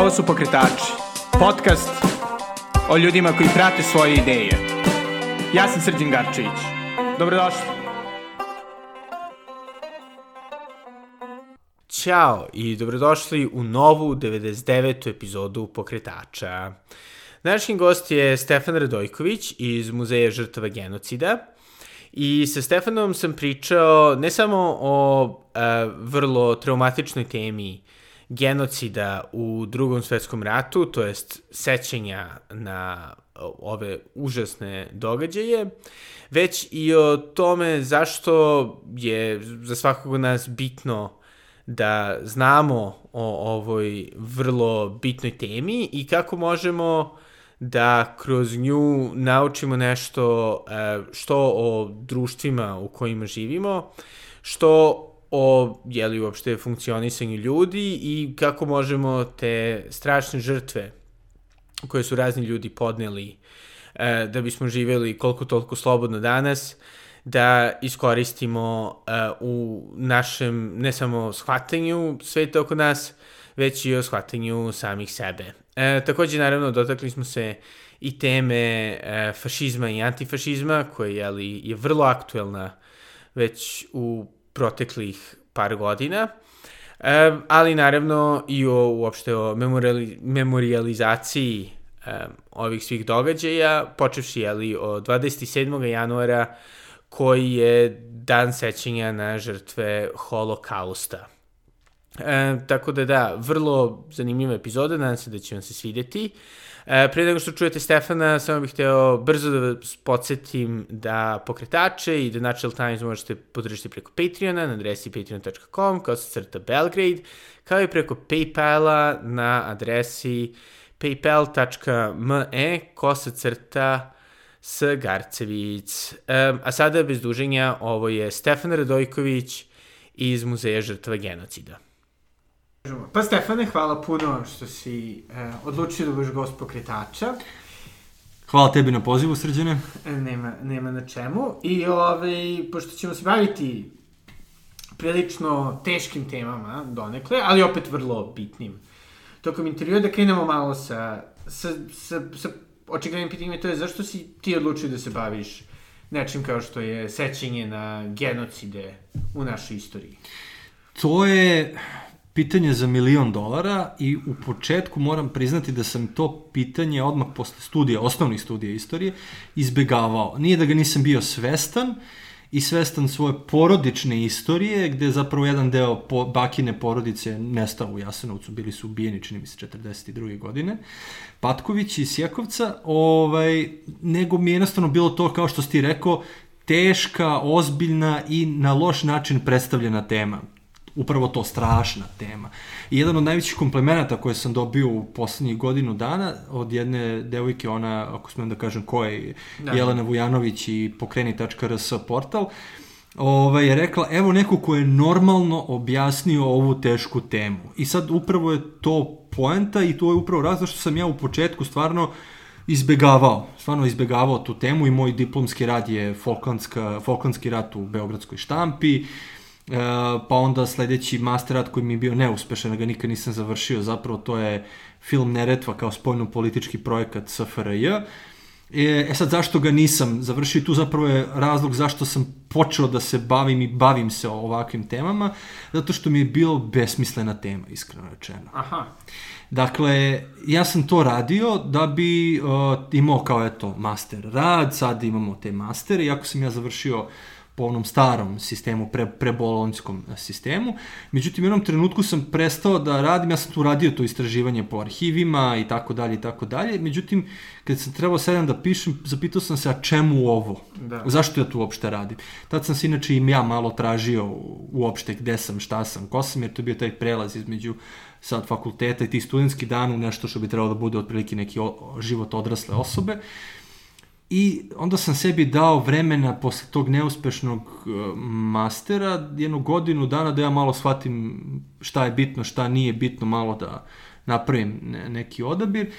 Ovo su Pokretači, podcast o ljudima koji prate svoje ideje. Ja sam Srđan Garčević. Dobrodošli. Ćao i dobrodošli u novu 99. epizodu Pokretača. Današnji gost je Stefan Radojković iz Muzeja žrtava genocida. I sa Stefanom sam pričao ne samo o a, vrlo traumatičnoj temi genocida u drugom svetskom ratu, to jest sećenja na ove užasne događaje, već i o tome zašto je za svakog nas bitno da znamo o ovoj vrlo bitnoj temi i kako možemo da kroz nju naučimo nešto e, što o društvima u kojima živimo, što o jeli, uopšte funkcionisanju ljudi i kako možemo te strašne žrtve koje su razni ljudi podneli e, da bismo živeli koliko toliko slobodno danas, da iskoristimo e, u našem ne samo shvatanju sveta oko nas, već i o shvatanju samih sebe. E, takođe, naravno, dotakli smo se i teme e, fašizma i antifašizma, koja je, je vrlo aktuelna već u proteklih par godina, e, ali naravno i o, uopšte o memoriali, memorializaciji e, ovih svih događaja, počevši jeli, od 27. januara, koji je dan sećanja na žrtve holokausta. E, tako da da, vrlo zanimljiva epizoda, nadam se da će vam se svideti. E, pre nego što čujete Stefana, samo bih hteo brzo da vas podsjetim da pokretače i The Natural Times možete podržati preko Patreona na adresi patreon.com kao se crta Belgrade, kao i preko Paypala na adresi paypal.me ko se crta s Garcevic. E, a sada bez duženja, ovo je Stefan Radojković iz Muzeja žrtva genocida. Pa Stefane, hvala puno što si e, odlučio da budeš gost pokretača. Hvala tebi na pozivu, Srđane. E, nema, nema na čemu. I ovaj, pošto ćemo se baviti prilično teškim temama donekle, ali opet vrlo bitnim. Tokom intervjua da krenemo malo sa, sa, sa, sa očiglednim pitanjima, to je zašto si ti odlučio da se baviš nečim kao što je sećenje na genocide u našoj istoriji? To je pitanje za milion dolara i u početku moram priznati da sam to pitanje odmah posle studija, osnovnih studija istorije, izbegavao. Nije da ga nisam bio svestan i svestan svoje porodične istorije, gde zapravo jedan deo po, bakine porodice nestao u Jasenovcu, bili su ubijeni, čini mi se, 42. godine, Patković i Sjekovca, ovaj, nego mi je jednostavno bilo to, kao što si ti rekao, teška, ozbiljna i na loš način predstavljena tema upravo to strašna tema. I jedan od najvećih komplemenata koje sam dobio u poslednjih godinu dana od jedne devojke, ona, ako smem da kažem ko je, da. Jelena Vujanović i pokreni.rs portal, ovaj, je rekla, evo neko ko je normalno objasnio ovu tešku temu. I sad upravo je to poenta i to je upravo razlog što sam ja u početku stvarno izbegavao, stvarno izbegavao tu temu i moj diplomski rad je Falklandska, Falklandski rat u Beogradskoj štampi, uh, E, pa onda sledeći masterat koji mi je bio neuspešan, ga nikad nisam završio, zapravo to je film Neretva kao spoljno-politički projekat SFRJ. E, e sad, zašto ga nisam završio? Tu zapravo je razlog zašto sam počeo da se bavim i bavim se ovakvim temama, zato što mi je bilo besmislena tema, iskreno rečeno. Aha. Dakle, ja sam to radio da bi uh, imao kao eto master rad, sad imamo te mastere, iako sam ja završio uh, po onom starom sistemu, pre, prebolonskom sistemu. Međutim, u jednom trenutku sam prestao da radim, ja sam tu radio to istraživanje po arhivima i tako dalje i tako dalje. Međutim, kad sam trebao sedam da pišem, zapitao sam se, a čemu ovo? Da. Zašto ja tu uopšte radim? Tad sam se inače i ja malo tražio uopšte gde sam, šta sam, ko sam, jer to je bio taj prelaz između sad fakulteta i ti studentski dan u nešto što bi trebalo da bude otprilike neki o, život odrasle osobe. Uh, I onda sam sebi dao vremena posle tog neuspešnog e, mastera, jednu godinu dana da ja malo shvatim šta je bitno, šta nije bitno, malo da napravim neki odabir.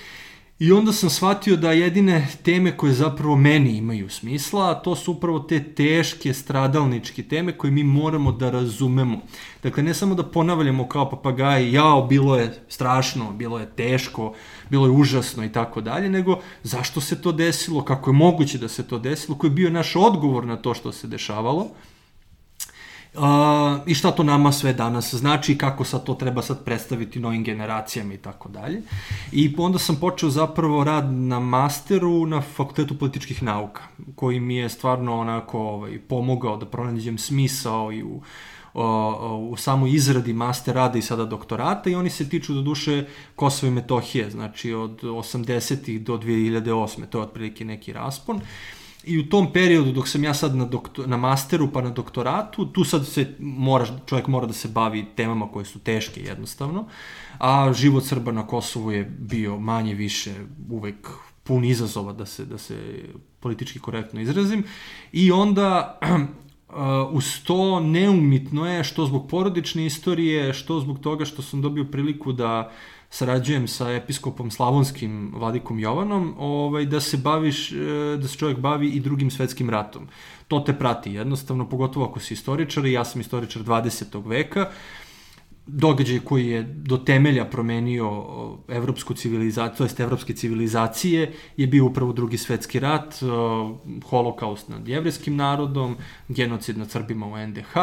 I onda sam shvatio da jedine teme koje zapravo meni imaju smisla, a to su upravo te teške stradalničke teme koje mi moramo da razumemo. Dakle, ne samo da ponavljamo kao papagaji, jao, bilo je strašno, bilo je teško, bilo je užasno i tako dalje, nego zašto se to desilo, kako je moguće da se to desilo, koji je bio naš odgovor na to što se dešavalo Uh, i šta to nama sve danas znači kako sad to treba sad predstaviti novim generacijama i tako dalje. I onda sam počeo zapravo rad na masteru na Fakultetu političkih nauka, koji mi je stvarno onako ovaj, pomogao da pronađem smisao i u u samoj izradi master rada i sada doktorata i oni se tiču do duše Kosova i Metohije, znači od 80. do 2008. To je otprilike neki raspon. Uh, I u tom periodu dok sam ja sad na, doktor, na masteru pa na doktoratu, tu sad se mora, čovjek mora da se bavi temama koje su teške jednostavno, a život Srba na Kosovu je bio manje više uvek pun izazova da se, da se politički korektno izrazim. I onda Uh, uz to neumitno je što zbog porodične istorije, što zbog toga što sam dobio priliku da sarađujem sa episkopom Slavonskim Vladikom Jovanom, ovaj, da se baviš, e, da se čovjek bavi i drugim svetskim ratom. To te prati jednostavno, pogotovo ako si istoričar, i ja sam istoričar 20. veka, događaj koji je do temelja promenio evropsku civilizaciju, to jest evropske civilizacije, je bio upravo drugi svetski rat, holokaust nad jevrijskim narodom, genocid nad Srbima u NDH,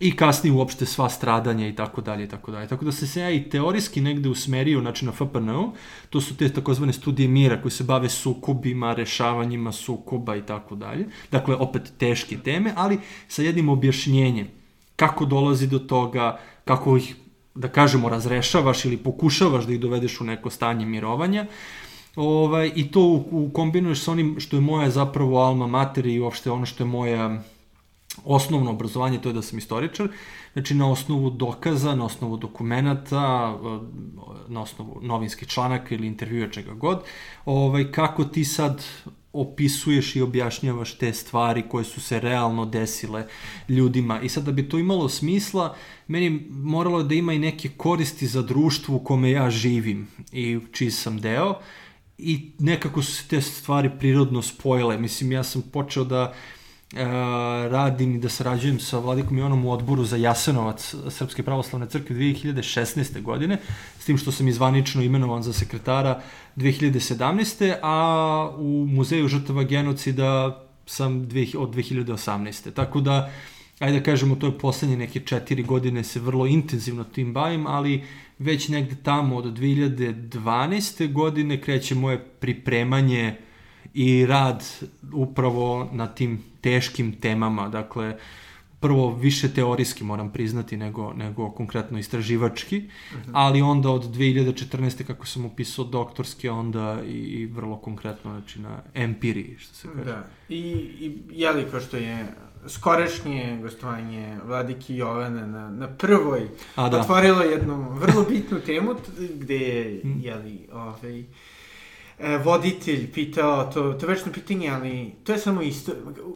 i kasnije uopšte sva stradanja i tako dalje i tako dalje. Tako da se se ja i teorijski negde usmerio znači na FPNU, to su te takozvane studije mira koji se bave sukobima, rešavanjima sukoba i tako dalje. Dakle, opet teške teme, ali sa jednim objašnjenjem kako dolazi do toga, kako ih, da kažemo, razrešavaš ili pokušavaš da ih dovedeš u neko stanje mirovanja. Ovaj, I to kombinuješ sa onim što je moja zapravo alma mater i uopšte ono što je moja osnovno obrazovanje, to je da sam istoričar, znači na osnovu dokaza, na osnovu dokumenta, na osnovu novinskih članaka ili intervjua čega god, ovaj, kako ti sad opisuješ i objašnjavaš te stvari koje su se realno desile ljudima. I sad da bi to imalo smisla, meni moralo da ima i neke koristi za društvo u kome ja živim i čiji sam deo i nekako su se te stvari prirodno spojile. Mislim, ja sam počeo da E, radim i da sarađujem sa Vladikom Jonom u odboru za Jasenovac Srpske pravoslavne crkve 2016. godine, s tim što sam izvanično imenovan za sekretara 2017. a u Muzeju žrtava genocida sam od 2018. Tako da, ajde da kažemo, to je poslednje neke četiri godine se vrlo intenzivno tim bavim, ali već negde tamo od 2012. godine kreće moje pripremanje i rad upravo na tim teškim temama, dakle, prvo više teorijski moram priznati nego, nego konkretno istraživački, uh mhm. -huh. ali onda od 2014. kako sam upisao doktorski, onda i, i vrlo konkretno, znači na empiriji, što se kaže. Da, i, i jeli ko što je skorešnje gostovanje Vladiki Jovana na, na prvoj A, da. otvorilo jednu vrlo bitnu temu gde je, mm. jeli, ovaj, voditelj pitao, to, to večno pitanje, ali to je samo isto,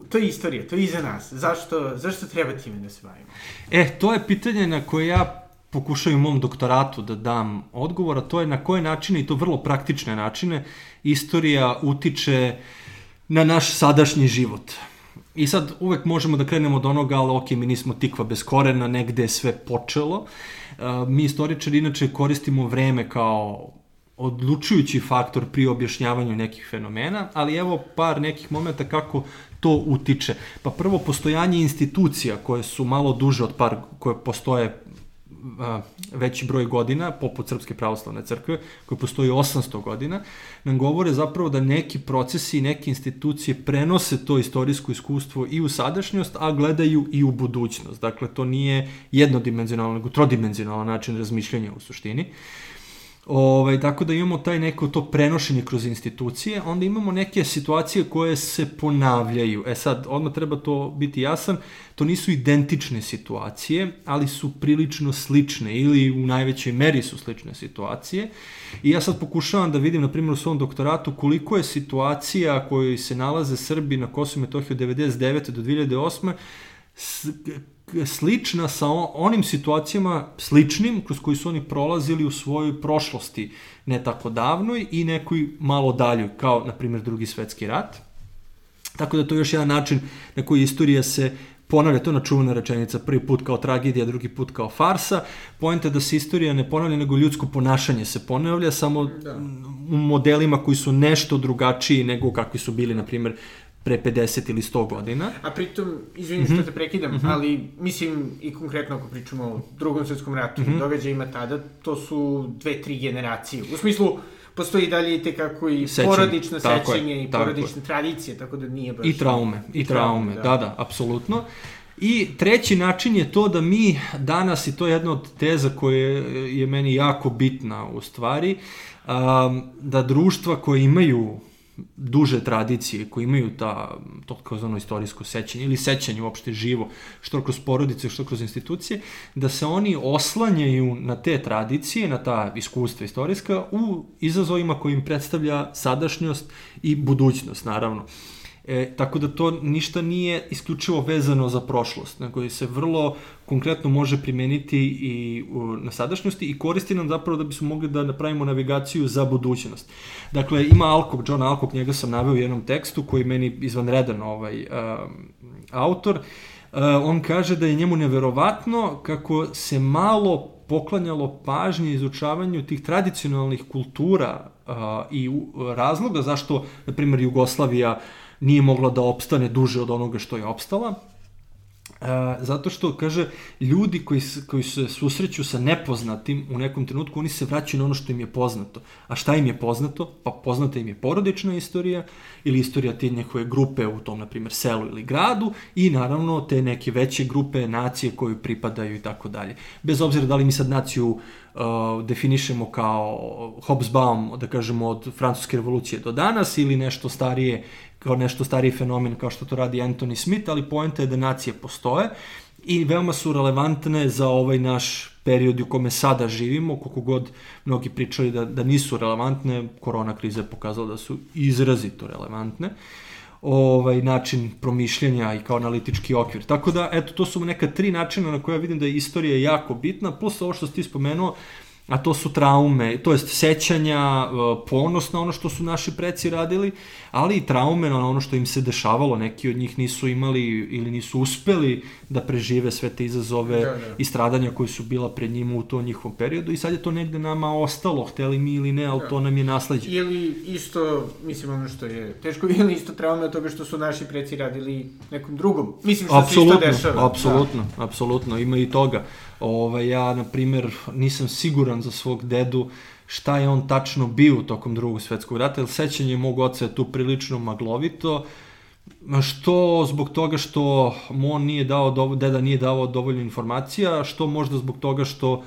to je istorija, to je iza nas. Zašto, zašto treba time da se bavimo? E, to je pitanje na koje ja pokušaju mom doktoratu da dam odgovor, a to je na koje načine, i to vrlo praktične načine, istorija utiče na naš sadašnji život. I sad uvek možemo da krenemo od onoga, ali ok, mi nismo tikva bez korena, negde je sve počelo. Uh, mi istoričari inače koristimo vreme kao odlučujući faktor pri objašnjavanju nekih fenomena, ali evo par nekih momenta kako to utiče. Pa prvo, postojanje institucija koje su malo duže od par, koje postoje veći broj godina, poput Srpske pravoslavne crkve, koje postoji 800 godina, nam govore zapravo da neki procesi i neke institucije prenose to istorijsko iskustvo i u sadašnjost, a gledaju i u budućnost. Dakle, to nije jednodimenzionalno, nego trodimenzionalan način razmišljanja u suštini. Uh, Ovaj, tako da imamo taj neko to prenošenje kroz institucije, onda imamo neke situacije koje se ponavljaju. E sad, odmah treba to biti jasan, to nisu identične situacije, ali su prilično slične ili u najvećoj meri su slične situacije. I ja sad pokušavam da vidim, na primjer, u svom doktoratu koliko je situacija kojoj se nalaze Srbi na Kosovo i Metohiju od 99. do 2008 slična sa onim situacijama sličnim kroz koji su oni prolazili u svojoj prošlosti, ne tako davnoj i nekoj malo daljoj, kao na primjer drugi svetski rat. Tako da to je još jedan način na koji istorija se ponavlja, to je načuvana rečenica, prvi put kao tragedija, drugi put kao farsa. Pojenta da se istorija ne ponavlja, nego ljudsko ponašanje se ponavlja, samo da. u modelima koji su nešto drugačiji nego kakvi su bili, na primjer, pre 50 ili 100 godina. A pritom, izvinim mm -hmm. što te prekidam, mm -hmm. ali mislim i konkretno ako pričamo o drugom svetskom ratu mm -hmm. i događajima tada, to su dve, tri generacije. U smislu, postoji dalje i tekako i sećanje, porodično sećanje i porodične je. tradicije, tako da nije baš... I traume, i traume, da, da, da apsolutno. I treći način je to da mi danas, i to je jedna od teza koja je meni jako bitna u stvari, da društva koje imaju duže tradicije, koji imaju ta, to kao zvano istorijsko sećanje, ili sećanje uopšte živo, što kroz porodice, što kroz institucije, da se oni oslanjaju na te tradicije, na ta iskustva istorijska, u izazovima koji im predstavlja sadašnjost i budućnost, naravno. E, tako da to ništa nije isključivo vezano za prošlost, nego se vrlo konkretno može primeniti i u, na sadašnjosti i koristi nam zapravo da bismo mogli da napravimo navigaciju za budućnost. Dakle, ima Alkog, John Alkog, njega sam naveo u jednom tekstu koji meni izvanredan ovaj, um, autor, uh, on kaže da je njemu neverovatno kako se malo poklanjalo pažnje izučavanju tih tradicionalnih kultura uh, i razloga zašto, na primjer, Jugoslavija uh, nije mogla da opstane duže od onoga što je opstala. E, zato što, kaže, ljudi koji, koji se susreću sa nepoznatim u nekom trenutku, oni se vraćaju na ono što im je poznato. A šta im je poznato? Pa poznata im je porodična istorija ili istorija te njehove grupe u tom, na primjer, selu ili gradu i naravno te neke veće grupe nacije koju pripadaju i tako dalje. Bez obzira da li mi sad naciju uh, definišemo kao Hobsbawm, da kažemo, od francuske revolucije do danas ili nešto starije kao nešto stariji fenomen kao što to radi Anthony Smith, ali poenta je da nacije postoje i veoma su relevantne za ovaj naš period u kome sada živimo, koliko god mnogi pričali da, da nisu relevantne, korona kriza je pokazala da su izrazito relevantne ovaj način promišljanja i kao analitički okvir. Tako da, eto, to su neka tri načina na koja vidim da je istorija jako bitna, plus ovo što si ti spomenuo, a to su traume, to jest sećanja, e, ponos na ono što su naši preci radili, ali i traume na ono što im se dešavalo. Neki od njih nisu imali ili nisu uspeli da prežive sve te izazove da, da. i stradanja koji su bila pred njima u tom njihovom periodu i sad je to negde nama ostalo, hteli mi ili ne, ali da. to nam je nasledđe. Ili isto, mislim ono što je teško, ili isto traume od toga što su naši preci radili nekom drugom. Mislim što apsolutno, se isto dešava. Apsolutno, da. apsolutno, ima i toga. Ovaj, ja, na primer, nisam siguran za svog dedu šta je on tačno bio tokom drugog svetskog rata, jer sećanje mog oca je tu prilično maglovito, što zbog toga što mu on nije dao, deda nije dao dovoljno informacija, što možda zbog toga što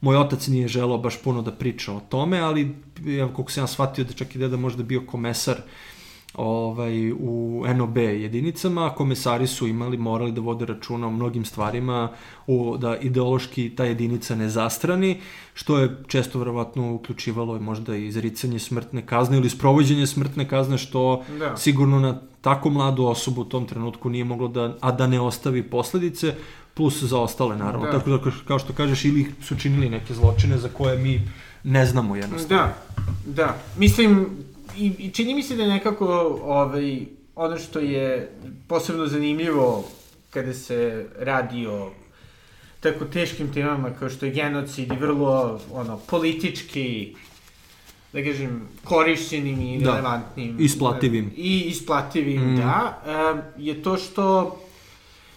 moj otac nije želao baš puno da priča o tome, ali evo koliko sam ja shvatio da čak i deda možda bio komesar uh, ovaj, u NOB jedinicama, komesari su imali, morali da vode računa o mnogim stvarima, u, da ideološki ta jedinica ne zastrani, što je često verovatno uključivalo možda i izricanje smrtne kazne ili sprovođenje smrtne kazne, što da. sigurno na tako mladu osobu u tom trenutku nije moglo da, a da ne ostavi posledice, plus za ostale naravno. Da. Tako da, kao što kažeš, ili su činili neke zločine za koje mi ne znamo jednostavno. Da, da. Mislim, i, i čini mi se da je nekako ovaj, ono što je posebno zanimljivo kada se radi o tako teškim temama kao što je genocid i vrlo ono, politički da kažem, korišćenim i da. relevantnim. Isplativim. I isplativim, mm. da. je to što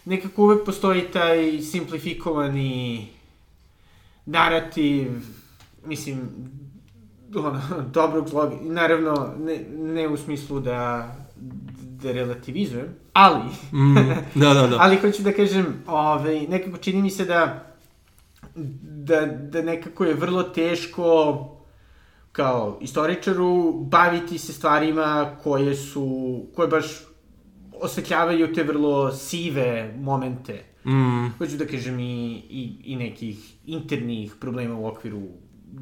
nekako uvek postoji taj simplifikovani narativ, mislim, ono, dobrog zlog, naravno, ne, ne u smislu da, da relativizujem, ali, mm, da, da, da. ali hoću da kažem, ovaj, nekako čini mi se da, da, da nekako je vrlo teško kao istoričaru baviti se stvarima koje su, koje baš osvetljavaju te vrlo sive momente. Mm. Hoću da kažem i, i, i nekih internih problema u okviru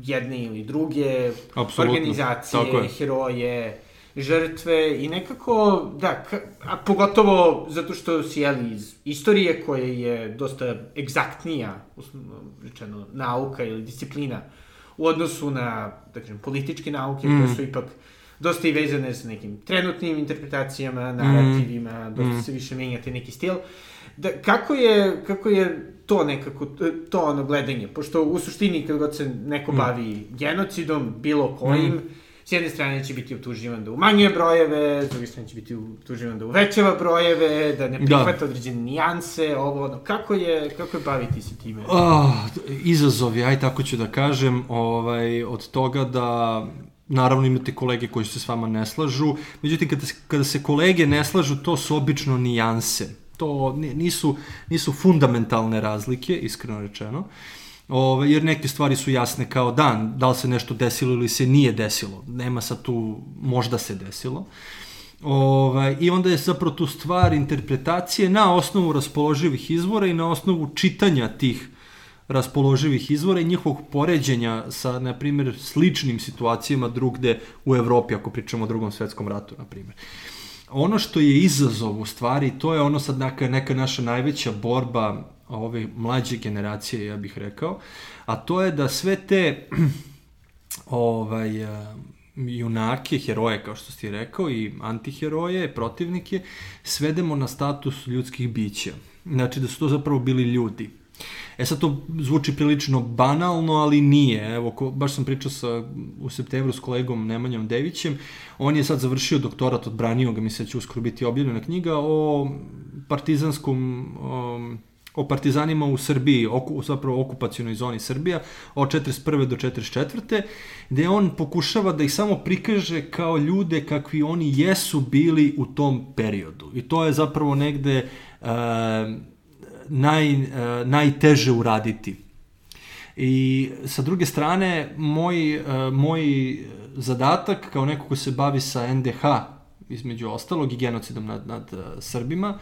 jedne ili druge, Absolutno. organizacije, heroje žrtve i nekako, da, ka, a pogotovo zato što si jeli iz istorije koja je dosta egzaktnija, uslovno rečeno, nauka ili disciplina u odnosu na, da kažem, političke nauke mm. koje su ipak dosta i vezane sa nekim trenutnim interpretacijama, narativima, mm. dosta mm. se više menjate neki stil. Da, kako je, kako je to nekako, to ono gledanje, pošto u suštini kad god se neko mm. bavi genocidom, bilo kojim, mm s jedne strane će biti utuživan da umanjuje brojeve, s druge strane će biti utuživan da uvećava brojeve, da ne da. prihvata da. određene nijanse, ovo, ono, kako je, kako je baviti se time? Oh, izazovi, aj tako ću da kažem, ovaj, od toga da naravno imate kolege koji se s vama ne slažu, međutim kada, kada se kolege ne slažu, to su obično nijanse. To nisu, nisu fundamentalne razlike, iskreno rečeno. Ove, jer neke stvari su jasne kao dan, da li se nešto desilo ili se nije desilo. Nema sad tu, možda se desilo. Ove, I onda je zapravo tu stvar interpretacije na osnovu raspoloživih izvora i na osnovu čitanja tih raspoloživih izvora i njihovog poređenja sa, na primjer, sličnim situacijama drugde u Evropi, ako pričamo o drugom svetskom ratu, na primjer. Ono što je izazov u stvari, to je ono sad neka, neka naša najveća borba ove mlađe generacije, ja bih rekao, a to je da sve te ovaj, junake, heroje, kao što ste rekao, i antiheroje, protivnike, svedemo na status ljudskih bića. Znači da su to zapravo bili ljudi. E sad to zvuči prilično banalno, ali nije. Evo, ko, baš sam pričao sa, u septembru s kolegom Nemanjom Devićem. On je sad završio doktorat, odbranio ga, mislim da će uskoro biti objavljena knjiga o partizanskom um, o partizanima u Srbiji, oku, zapravo okupacijonoj zoni Srbija, od 41. do 44. gde on pokušava da ih samo prikaže kao ljude kakvi oni jesu bili u tom periodu. I to je zapravo negde uh, naj, uh, najteže uraditi. I sa druge strane, moj, uh, moj zadatak kao neko ko se bavi sa NDH, između ostalog i genocidom nad, nad uh, Srbima,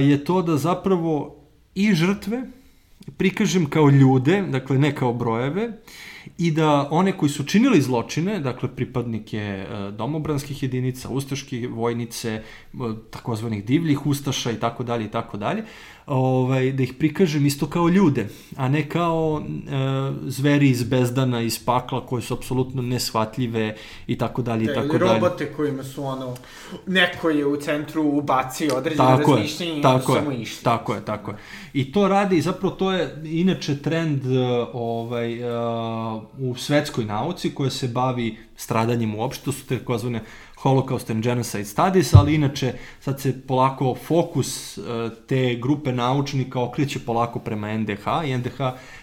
je to da zapravo i žrtve prikažem kao ljude, dakle ne kao brojeve, i da one koji su činili zločine, dakle pripadnike e, domobranskih jedinica, ustaške vojnice, e, takozvanih divljih ustaša i tako dalje i tako dalje, ovaj, da ih prikažem isto kao ljude, a ne kao e, zveri iz bezdana, iz pakla, koje su apsolutno nesvatljive i tako dalje i tako dalje. robote kojima su ono, neko je u centru ubacio određene tako razmišljenje i tako samo išli. Tako je, tako je. I to radi, zapravo to je inače trend e, ovaj, uh, u svetskoj nauci koja se bavi stradanjem uopšte, to su te kozvane Holocaust and Genocide Studies, ali inače sad se polako fokus e, te grupe naučnika okreće polako prema NDH i NDH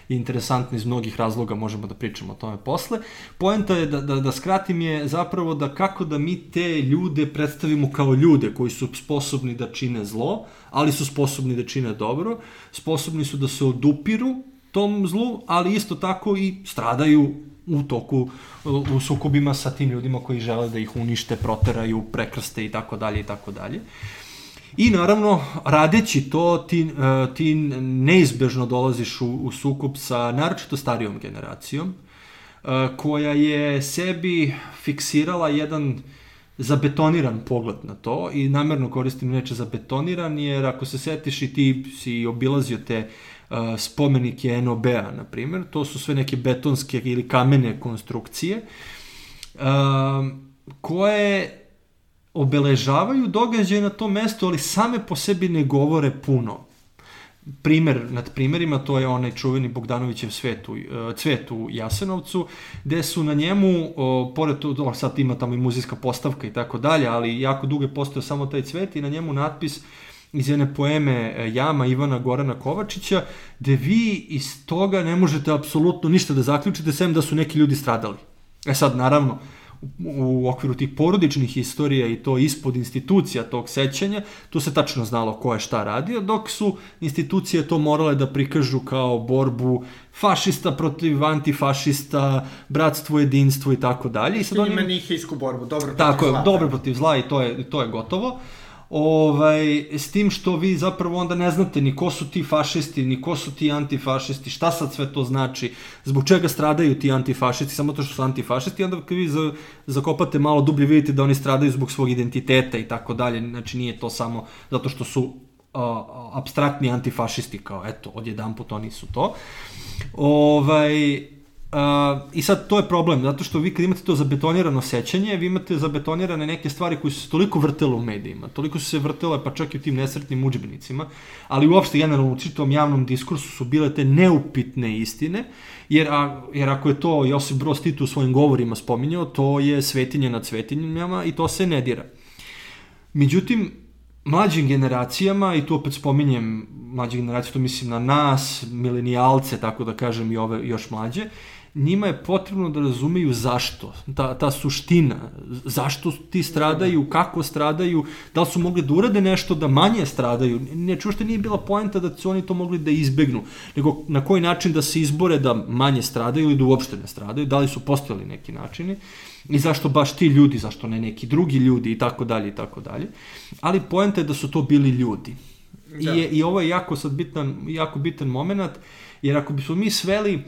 je interesantno iz mnogih razloga, možemo da pričamo o tome posle. Poenta je da, da, da skratim je zapravo da kako da mi te ljude predstavimo kao ljude koji su sposobni da čine zlo, ali su sposobni da čine dobro, sposobni su da se odupiru tom zlu, ali isto tako i stradaju u toku, u sukobima sa tim ljudima koji žele da ih unište, proteraju, prekrste i tako dalje i tako dalje. I naravno, radeći to, ti, e, ti neizbežno dolaziš u, u sukob sa naročito starijom generacijom, e, koja je sebi fiksirala jedan zabetoniran pogled na to i namerno koristim neče zabetoniran jer ako se setiš i ti si obilazio te uh, spomenike NOB-a, na primjer, to su sve neke betonske ili kamene konstrukcije, koje obeležavaju događaje na tom mestu, ali same po sebi ne govore puno. Primer nad primerima, to je onaj čuveni Bogdanovićev svet u, cvet u Jasenovcu, gde su na njemu, o, pored to, sad ima tamo i muzijska postavka i tako dalje, ali jako dugo je postao samo taj cvet i na njemu natpis uh, iz jedne poeme e, Jama Ivana Gorana Kovačića, gde vi iz toga ne možete apsolutno ništa da zaključite, sem da su neki ljudi stradali. E sad, naravno, u okviru tih porodičnih istorija i to ispod institucija tog sećanja, tu se tačno znalo ko je šta radio, dok su institucije to morale da prikažu kao borbu fašista protiv antifašista, bratstvo, jedinstvo i tako dalje. I sad oni... Ima nihijsku borbu, dobro protiv tako zla. Tako je, dobro protiv zla i to je, to je gotovo. Ovaj, s tim što vi zapravo onda ne znate ni ko su ti fašisti, ni ko su ti antifašisti, šta sad sve to znači, zbog čega stradaju ti antifašisti, samo to što su antifašisti, onda kad vi za, zakopate malo dublje vidite da oni stradaju zbog svog identiteta i tako dalje, znači nije to samo zato što su abstraktni antifašisti, kao eto, odjedan put oni su to. Ovaj, Uh, I sad to je problem, zato što vi kad imate to zabetonirano sećanje, vi imate zabetonirane neke stvari koje su toliko vrtele u medijima, toliko su se vrtele pa čak i u tim nesretnim udžbenicima, ali uopšte generalno u čitom javnom diskursu su bile te neupitne istine, jer, a, jer ako je to Josip Broz Tito u svojim govorima spominjao, to je svetinje nad svetinjama i to se ne dira. Međutim, mlađim generacijama, i tu opet spominjem mlađe generacije, to mislim na nas, milenijalce, tako da kažem i ove još mlađe, uh, njima je potrebno da razumeju zašto, ta, ta suština, zašto ti stradaju, kako stradaju, da li su mogli da urade nešto da manje stradaju, ne ušte nije bila poenta da su oni to mogli da izbegnu, nego na koji način da se izbore da manje stradaju ili da uopšte ne stradaju, da li su postojali neki načini i zašto baš ti ljudi, zašto ne neki drugi ljudi i tako dalje i tako dalje. Ali poenta je da su to bili ljudi. Da. I, je, I ovo je jako sad bitan, jako bitan moment, jer ako bismo mi sveli uh,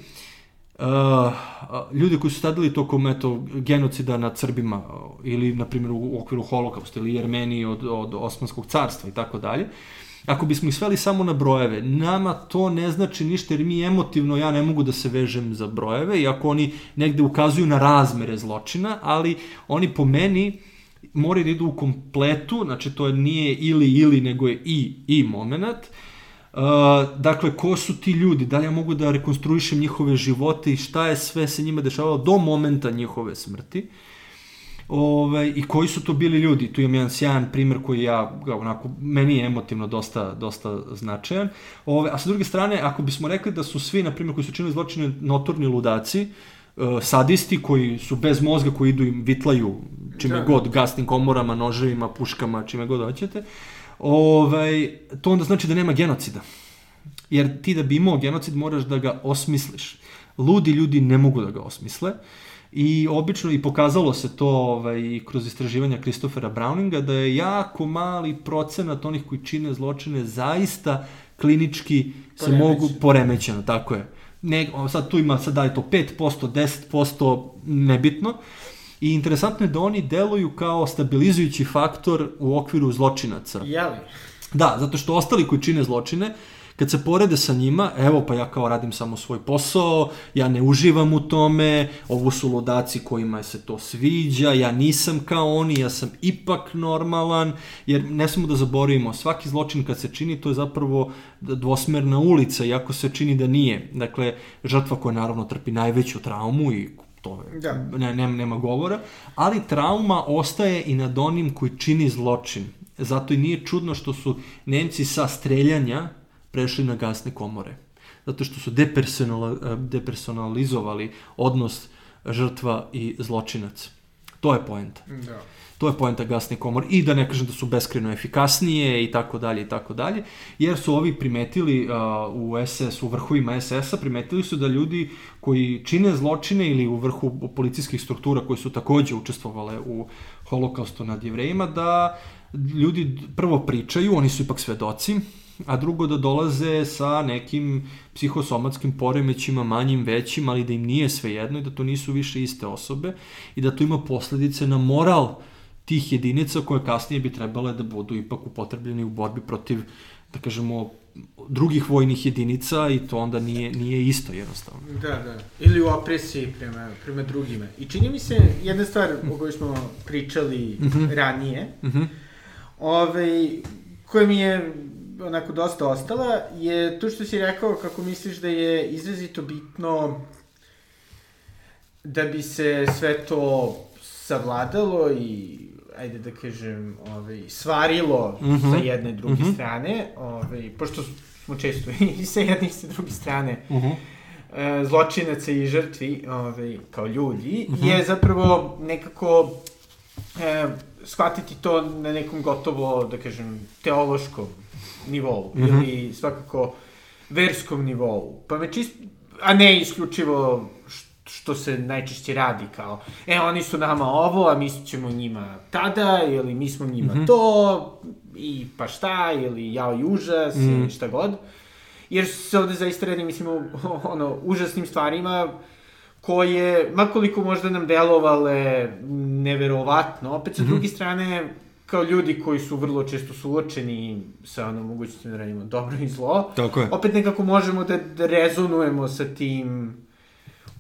ljudi koji su stadili tokom eto, genocida nad Srbima ili, na primjer, u okviru holokausta ili Jermeniji od, od Osmanskog carstva i tako dalje, ako bismo ih sveli samo na brojeve, nama to ne znači ništa jer mi emotivno, ja ne mogu da se vežem za brojeve, iako oni negde ukazuju na razmere zločina, ali oni po meni moraju da idu u kompletu, znači to nije ili ili, nego je i i moment, uh, Uh, dakle, ko su ti ljudi? Da li ja mogu da rekonstruišem njihove živote i šta je sve se njima dešavalo do momenta njihove smrti? Ove, ovaj, I koji su to bili ljudi? Tu imam jedan sjajan primer koji ja, onako, meni je emotivno dosta, dosta značajan. Ove, a sa druge strane, ako bismo rekli da su svi, na primjer, koji su činili zločine, notorni ludaci, uh, sadisti koji su bez mozga, koji idu im vitlaju čime da. god, gasnim komorama, noževima, puškama, čime god hoćete, uh, ovaj, to onda znači da nema genocida. Jer ti da bi imao genocid moraš da ga osmisliš. Ludi ljudi ne mogu da ga osmisle. I obično i pokazalo se to ovaj, kroz istraživanja Kristofera Browninga da je jako mali procenat onih koji čine zločine zaista klinički se Poremećeno. mogu poremećeno, tako je. Ne, sad tu ima, sad da je to 5%, 10%, nebitno. I interesantno je da oni deluju kao stabilizujući faktor u okviru zločinaca. Jeli? Da, zato što ostali koji čine zločine, kad se porede sa njima, evo pa ja kao radim samo svoj posao, ja ne uživam u tome, ovo su ludaci kojima se to sviđa, ja nisam kao oni, ja sam ipak normalan, jer ne smemo da zaboravimo, svaki zločin kad se čini, to je zapravo dvosmerna ulica, iako se čini da nije. Dakle, žrtva koja naravno trpi najveću traumu i to je, da. ne, nema, nema govora, ali trauma ostaje i nad onim koji čini zločin. Zato i nije čudno što su Nemci sa streljanja prešli na gasne komore. Zato što su depersonal, depersonalizovali odnos žrtva i zločinac. To je poenta. Da. To je poenta gasne komore. I da ne kažem da su beskreno efikasnije i tako dalje i tako dalje. Jer su ovi primetili uh, u SS, u vrhovima SS-a, primetili su da ljudi koji čine zločine ili u vrhu policijskih struktura koji su takođe učestvovale u holokaustu nad jevrejima, da ljudi prvo pričaju, oni su ipak svedoci, a drugo da dolaze sa nekim psihosomatskim poremećima, manjim, većim, ali da im nije sve jedno i da to nisu više iste osobe i da to ima posledice na moral tih jedinica koje kasnije bi trebale da budu ipak upotrebljeni u borbi protiv, da kažemo, drugih vojnih jedinica i to onda nije, nije isto jednostavno. Da, da. Ili u opresiji prema, prema drugima. I čini mi se jedna stvar o kojoj smo pričali mm -hmm. ranije, mm -hmm. ovaj, koja mi je onako dosta ostala, je to što si rekao kako misliš da je izrazito bitno da bi se sve to savladalo i ajde da kažem, ovaj, svarilo mm -hmm. sa jedne i druge mm -hmm. strane, ovaj, pošto smo često i sa jedne i sa druge strane mm -hmm. zločinaca i žrtvi ovaj, kao ljudi, mm -hmm. je zapravo nekako e, shvatiti to na nekom gotovo, da kažem, teološkom nivou, mm -hmm. ili svakako verskom nivou. Pa me čist, a ne isključivo što se najčešće radi kao, e, oni su nama ovo, a mi ćemo njima tada, ili mi smo njima mm -hmm. to, i pa šta, ili jao i užas, mm. ili šta god. Jer se ovde zaista radi, mislim, o, ono, užasnim stvarima, koje, makoliko možda nam delovale neverovatno, opet sa mm -hmm. druge strane, kao ljudi koji su vrlo često suočeni sa ono mogućnosti da radimo dobro i zlo, Tako je. opet nekako možemo da, da rezonujemo sa tim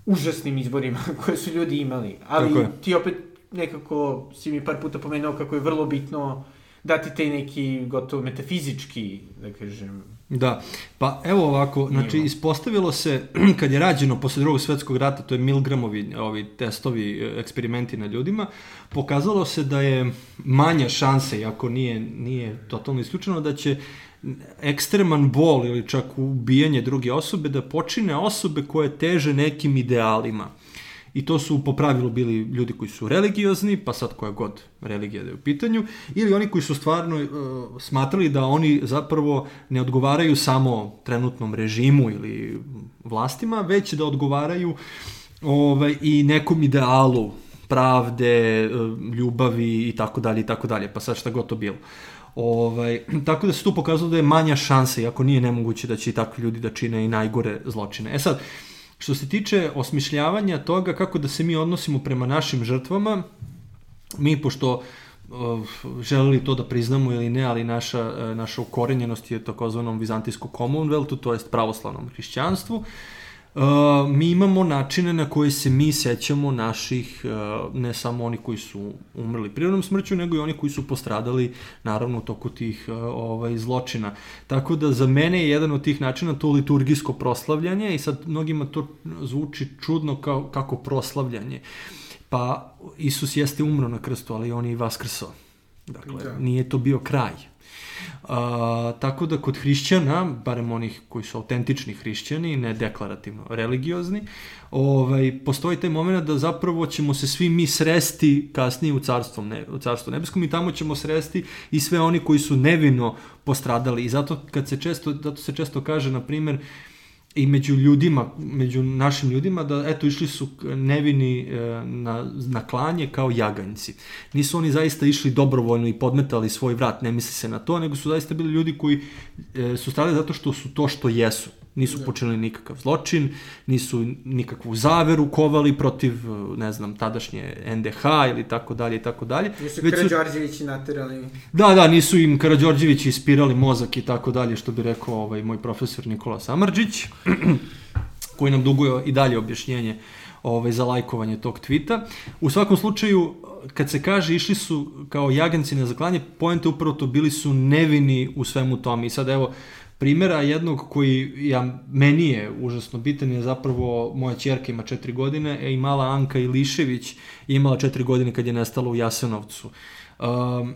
užasnim izborima koje su ljudi imali. Ali ti opet nekako si mi par puta pomenuo kako je vrlo bitno dati taj neki gotovo metafizički, da kažem, Da, pa evo ovako, znači ispostavilo se, kad je rađeno posle drugog svetskog rata, to je Milgramovi ovi testovi, e, eksperimenti na ljudima, pokazalo se da je manja šansa, iako nije, nije totalno isključeno, da će ekstreman bol ili čak ubijanje druge osobe da počine osobe koje teže nekim idealima. I to su po pravilu bili ljudi koji su religiozni, pa sad koja god religija da je u pitanju, ili oni koji su stvarno uh, smatrali da oni zapravo ne odgovaraju samo trenutnom režimu ili vlastima, već da odgovaraju ovaj, i nekom idealu pravde, ljubavi i tako dalje i tako dalje, pa sad šta god to bilo. Ovaj, tako da se tu pokazalo da je manja šansa, iako nije nemoguće da će i takvi ljudi da čine i najgore zločine. E sad, Što se tiče osmišljavanja toga kako da se mi odnosimo prema našim žrtvama, mi pošto uh, želeli to da priznamo ili ne, ali naša, uh, naša ukorenjenost je takozvanom vizantijskom Commonwealthu, to jest pravoslavnom hrišćanstvu, uh, Uh, mi imamo načine na koje se mi sećamo naših, uh, ne samo oni koji su umrli prirodnom smrću, nego i oni koji su postradali, naravno, u toku tih uh, ovaj, zločina. Tako da za mene je jedan od tih načina to liturgijsko proslavljanje i sad mnogima to zvuči čudno kao, kako proslavljanje. Pa Isus jeste umro na krstu, ali on je i vaskrsao. Dakle, da. nije to bio kraj A, tako da kod hrišćana, barem onih koji su autentični hrišćani, ne deklarativno religiozni, ovaj, postoji taj moment da zapravo ćemo se svi mi sresti kasnije u carstvu, ne, u carstvu nebeskom i tamo ćemo sresti i sve oni koji su nevino postradali. I zato, kad se često, zato se često kaže, na primjer, i među ljudima, među našim ljudima, da eto išli su nevini e, na, na klanje kao jaganjci. Nisu oni zaista išli dobrovoljno i podmetali svoj vrat, ne misli se na to, nego su zaista bili ljudi koji e, su stali zato što su to što jesu. Nisu da. počinili nikakav zločin, nisu nikakvu zaveru kovali protiv, ne znam, tadašnje NDH ili tako dalje i tako dalje. Nisu Već Karadžorđevići naterali. Da, da, nisu im Karadžorđevići ispirali mozak i tako dalje, što bi rekao ovaj, moj profesor Nikola Samarđić, koji nam duguje i dalje objašnjenje ovaj, za lajkovanje tog tvita. U svakom slučaju, kad se kaže išli su kao jaganci na zaklanje, pojente upravo to bili su nevini u svemu tome. I sad evo, primjera jednog koji ja, meni je užasno bitan je zapravo moja čerka ima četiri godine e, i mala Anka Ilišević je imala četiri godine kad je nestala u Jasenovcu. Um,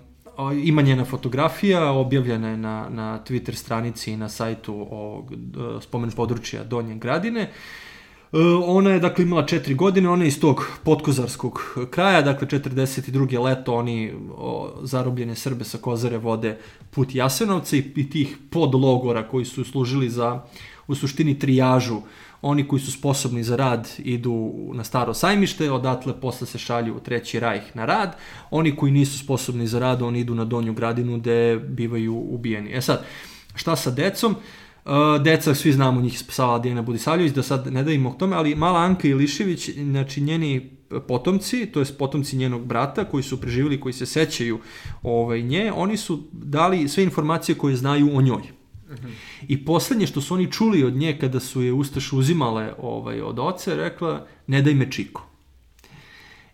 ima njena fotografija, objavljena je na, na Twitter stranici i na sajtu ovog spomen područja Donje Gradine. Uh, E, ona je dakle imala četiri godine, ona je iz tog potkozarskog kraja, dakle 42. leto oni o, zarobljene Srbe sa Kozare vode put Jasenovca i, i tih podlogora koji su služili za u suštini trijažu oni koji su sposobni za rad idu na staro sajmište, odatle posle se šalju u treći rajh na rad, oni koji nisu sposobni za rad, oni idu na donju gradinu gde bivaju ubijeni. E sad, šta sa decom? Uh, deca, svi znamo njih spasavala Dijana Budisavljević, da sad ne davimo o tome, ali mala Anka Ilišević, znači njeni potomci, to jest potomci njenog brata koji su preživjeli, koji se sećaju ovaj, nje, oni su dali sve informacije koje znaju o njoj. Uh -huh. I poslednje što su oni čuli od nje kada su je Ustaš uzimale ovaj, od oce, rekla, ne daj me čiko.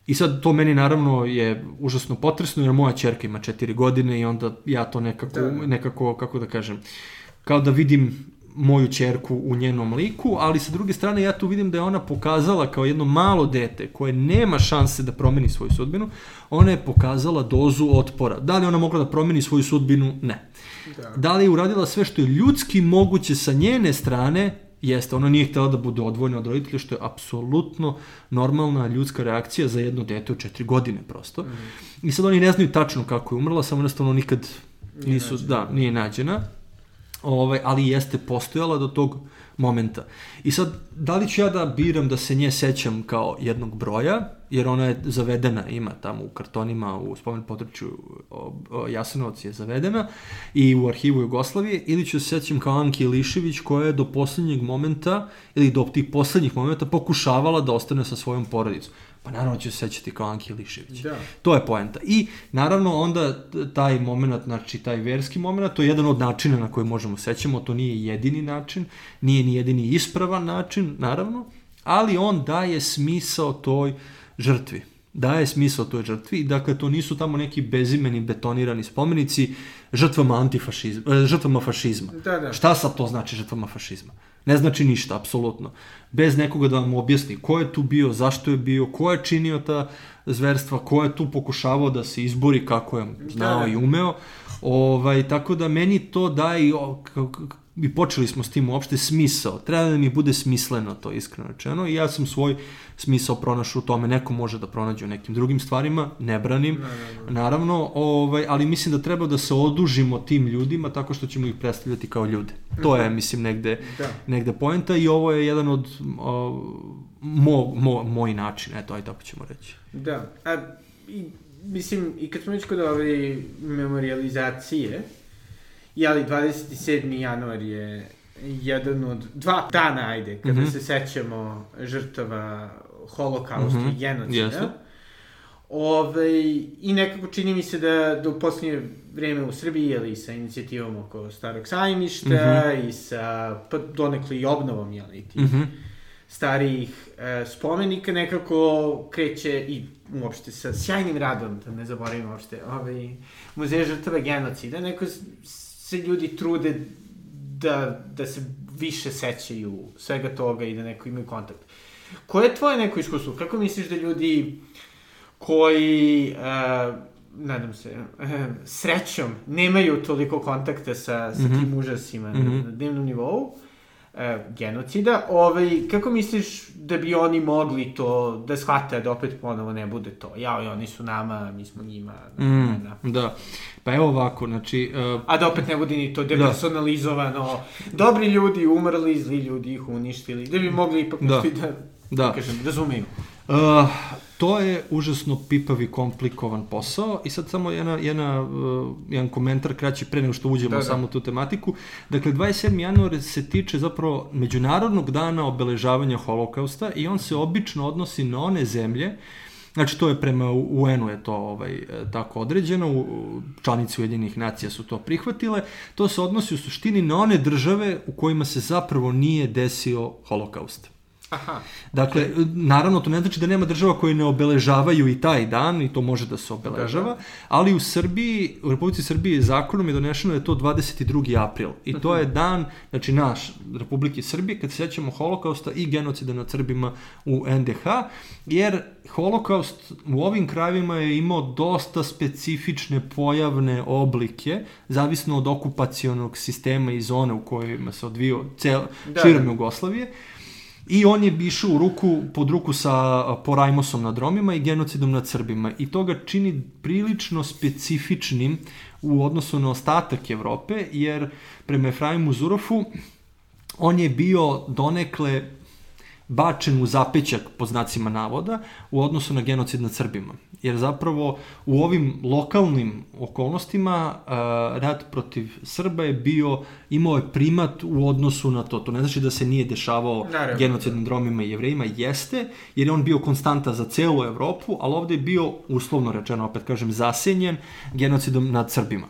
I sad to meni naravno je užasno potresno jer moja čerka ima četiri godine i onda ja to nekako, da. nekako kako da kažem, uh, kao da vidim moju čerku u njenom liku, ali sa druge strane ja tu vidim da je ona pokazala kao jedno malo dete koje nema šanse da promeni svoju sudbinu, ona je pokazala dozu otpora. Da li ona mogla da promeni svoju sudbinu? Ne. Da. da li je uradila sve što je ljudski moguće sa njene strane? Jeste, ona nije htela da bude odvojena od roditelja, što je apsolutno normalna ljudska reakcija za jedno dete od četiri godine prosto. Mm. I sad oni ne znaju tačno kako je umrla, samo jednostavno nikad nisu, nije da, nije nađena ovaj, ali jeste postojala do tog momenta. I sad, da li ću ja da biram da se nje sećam kao jednog broja, jer ona je zavedena, ima tamo u kartonima, u spomen području Jasenovac je zavedena i u arhivu Jugoslavije, ili ću se sećam kao Anki Ilišević koja je do poslednjeg momenta, ili do tih poslednjih momenta pokušavala da ostane sa svojom porodicom. Pa naravno ću se sećati kao Anki Ilišević. Da. To je poenta. I naravno onda taj moment, znači taj verski moment, to je jedan od načina na koji možemo sećamo, to nije jedini način, nije ni jedini ispravan način, naravno, ali on daje smisao toj žrtvi. Daje smisao toj žrtvi, dakle to nisu tamo neki bezimeni betonirani spomenici žrtvama antifašizma, e, žrtvama fašizma. Da, da. Šta sad to znači žrtvama fašizma? Ne znači ništa, apsolutno. Bez nekoga da vam objasni ko je tu bio, zašto je bio, ko je činio ta zverstva, ko je tu pokušavao da se izbori kako je znao Da, da. i umeo. Ovaj, tako da meni to daje i, počeli smo s tim uopšte smisao. Treba da mi bude smisleno to iskreno rečeno i ja sam svoj smisao pronašao u tome. Neko može da pronađe u nekim drugim stvarima, ne branim, naravno, ovaj, ali mislim da treba da se odužimo tim ljudima tako što ćemo ih predstavljati kao ljude. To je, mislim, negde, Da. negde poenta i ovo je jedan od o, mo, mo, moj način, eto, aj tako ćemo reći. Da, a, i, mislim, i kad smo već kod ove memorializacije, jeli, 27. januar je jedan od dva dana, ajde, kada Mhm. se sećamo žrtava holokausta Mhm, i genocida. jeste. Ove, I nekako čini mi se da, da u posljednje vreme u Srbiji, jeli, sa inicijativom oko Starog sajmišta i sa, pa donekle i obnovom, jeli, tih Mhm. starijih e, spomenika nekako kreće i uopšte sa sjajnim radom, da ne zaboravim uopšte, ovaj, muzej žrtava genocida, neko se ljudi trude da, da se više sećaju svega toga i da neko imaju kontakt. Koje je tvoje neko iskustvo? Kako misliš da ljudi koji, e, nadam se, e, srećom nemaju toliko kontakta sa, sa Mhm. tim užasima Mhm. na dnevnom nivou, e, genocida, ovaj, kako misliš da bi oni mogli to da shvate, da opet ponovo ne bude to? Jao, i oni su nama, mi smo njima. Da, Mm, da. da. Pa evo ovako, znači, uh, A da opet ne bude ni to depersonalizovano. Dobri ljudi umrli, zli ljudi ih uništili. Da bi mogli ipak Da. da, da, da. kažem, razumeju. Uh, to je užasno pipav i komplikovan posao i sad samo jedna, jedna, uh, jedan komentar kraći pre nego što uđemo Da, da, samo tu tematiku. Dakle, 27. januar se tiče zapravo Međunarodnog dana obeležavanja holokausta i on se obično odnosi na one zemlje Znači, to je prema UN-u je to ovaj, e, tako određeno, članice Ujedinjenih nacija su to prihvatile. To se odnosi u suštini na one države u kojima se zapravo nije desio holokaust. Aha. Dakle, naravno, to ne znači da nema država koje ne obeležavaju i taj dan, i to može da se obeležava, Da, ali u Srbiji, u Republici Srbiji zakonom je donešeno da je to 22. april. I to je dan, znači naš, Republike Srbije, kad se sjećamo holokausta i genocida nad Srbima u NDH, jer holokaust u ovim krajevima je imao dosta specifične pojavne oblike, zavisno od okupacionog sistema i zone u kojima se odvio cel, Da, širom da. Jugoslavije. I on je išao u ruku, pod ruku sa Porajmosom nad Romima i genocidom nad Srbima. I to ga čini prilično specifičnim u odnosu na ostatak Evrope, jer prema Efraimu Zurofu on je bio donekle bačen u zapećak po znacima navoda u odnosu na genocid nad Srbima. Jer zapravo u ovim lokalnim okolnostima uh, rat protiv Srba je bio, imao je primat u odnosu na to. To ne znači da se nije dešavao Naravno. genocid nad Romima i Jevrejima, jeste, jer je on bio konstanta za celu Evropu, ali ovde je bio, uslovno rečeno, opet kažem, zasenjen genocidom nad Srbima.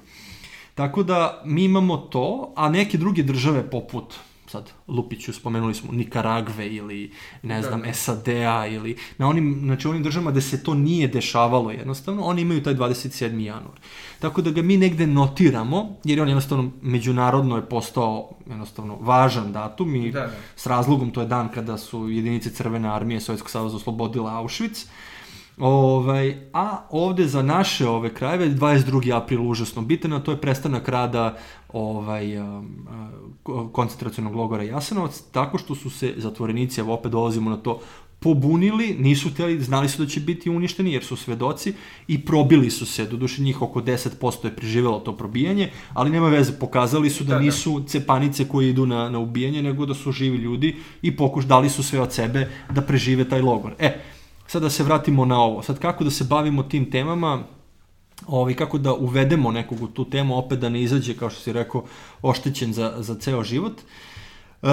Tako da mi imamo to, a neke druge države poput sad Lupiću spomenuli smo Nikaragve ili ne Da, znam da. SAD-a ili na onim znači onim državama gde se to nije dešavalo jednostavno, oni imaju taj 27. januar. Tako da ga mi negde notiramo, jer on jednostavno međunarodno je postao jednostavno važan datum i Da, da. s razlogom to je dan kada su jedinice Crvene armije Sovjetskog saveza oslobodila Auschwitz. Ovaj, a ovde za naše ove krajeve 22. april užasno bitan, a to je prestanak rada ovaj, uh, koncentracionog logora Jasenovac, tako što su se zatvorenici, evo opet dolazimo na to pobunili, nisu hteli, znali su da će biti uništeni jer su svedoci i probili su se, doduše njih oko 10% je preživelo to probijanje, ali nema veze, pokazali su da, Da, da. nisu cepanice koje idu na, na ubijanje, nego da su živi ljudi i pokuš, dali su sve od sebe da prežive taj logor. E, sad da se vratimo na ovo, sad kako da se bavimo tim temama, ovaj, kako da uvedemo nekog u tu temu, opet da ne izađe, kao što si rekao, oštećen za, za ceo život. Uh,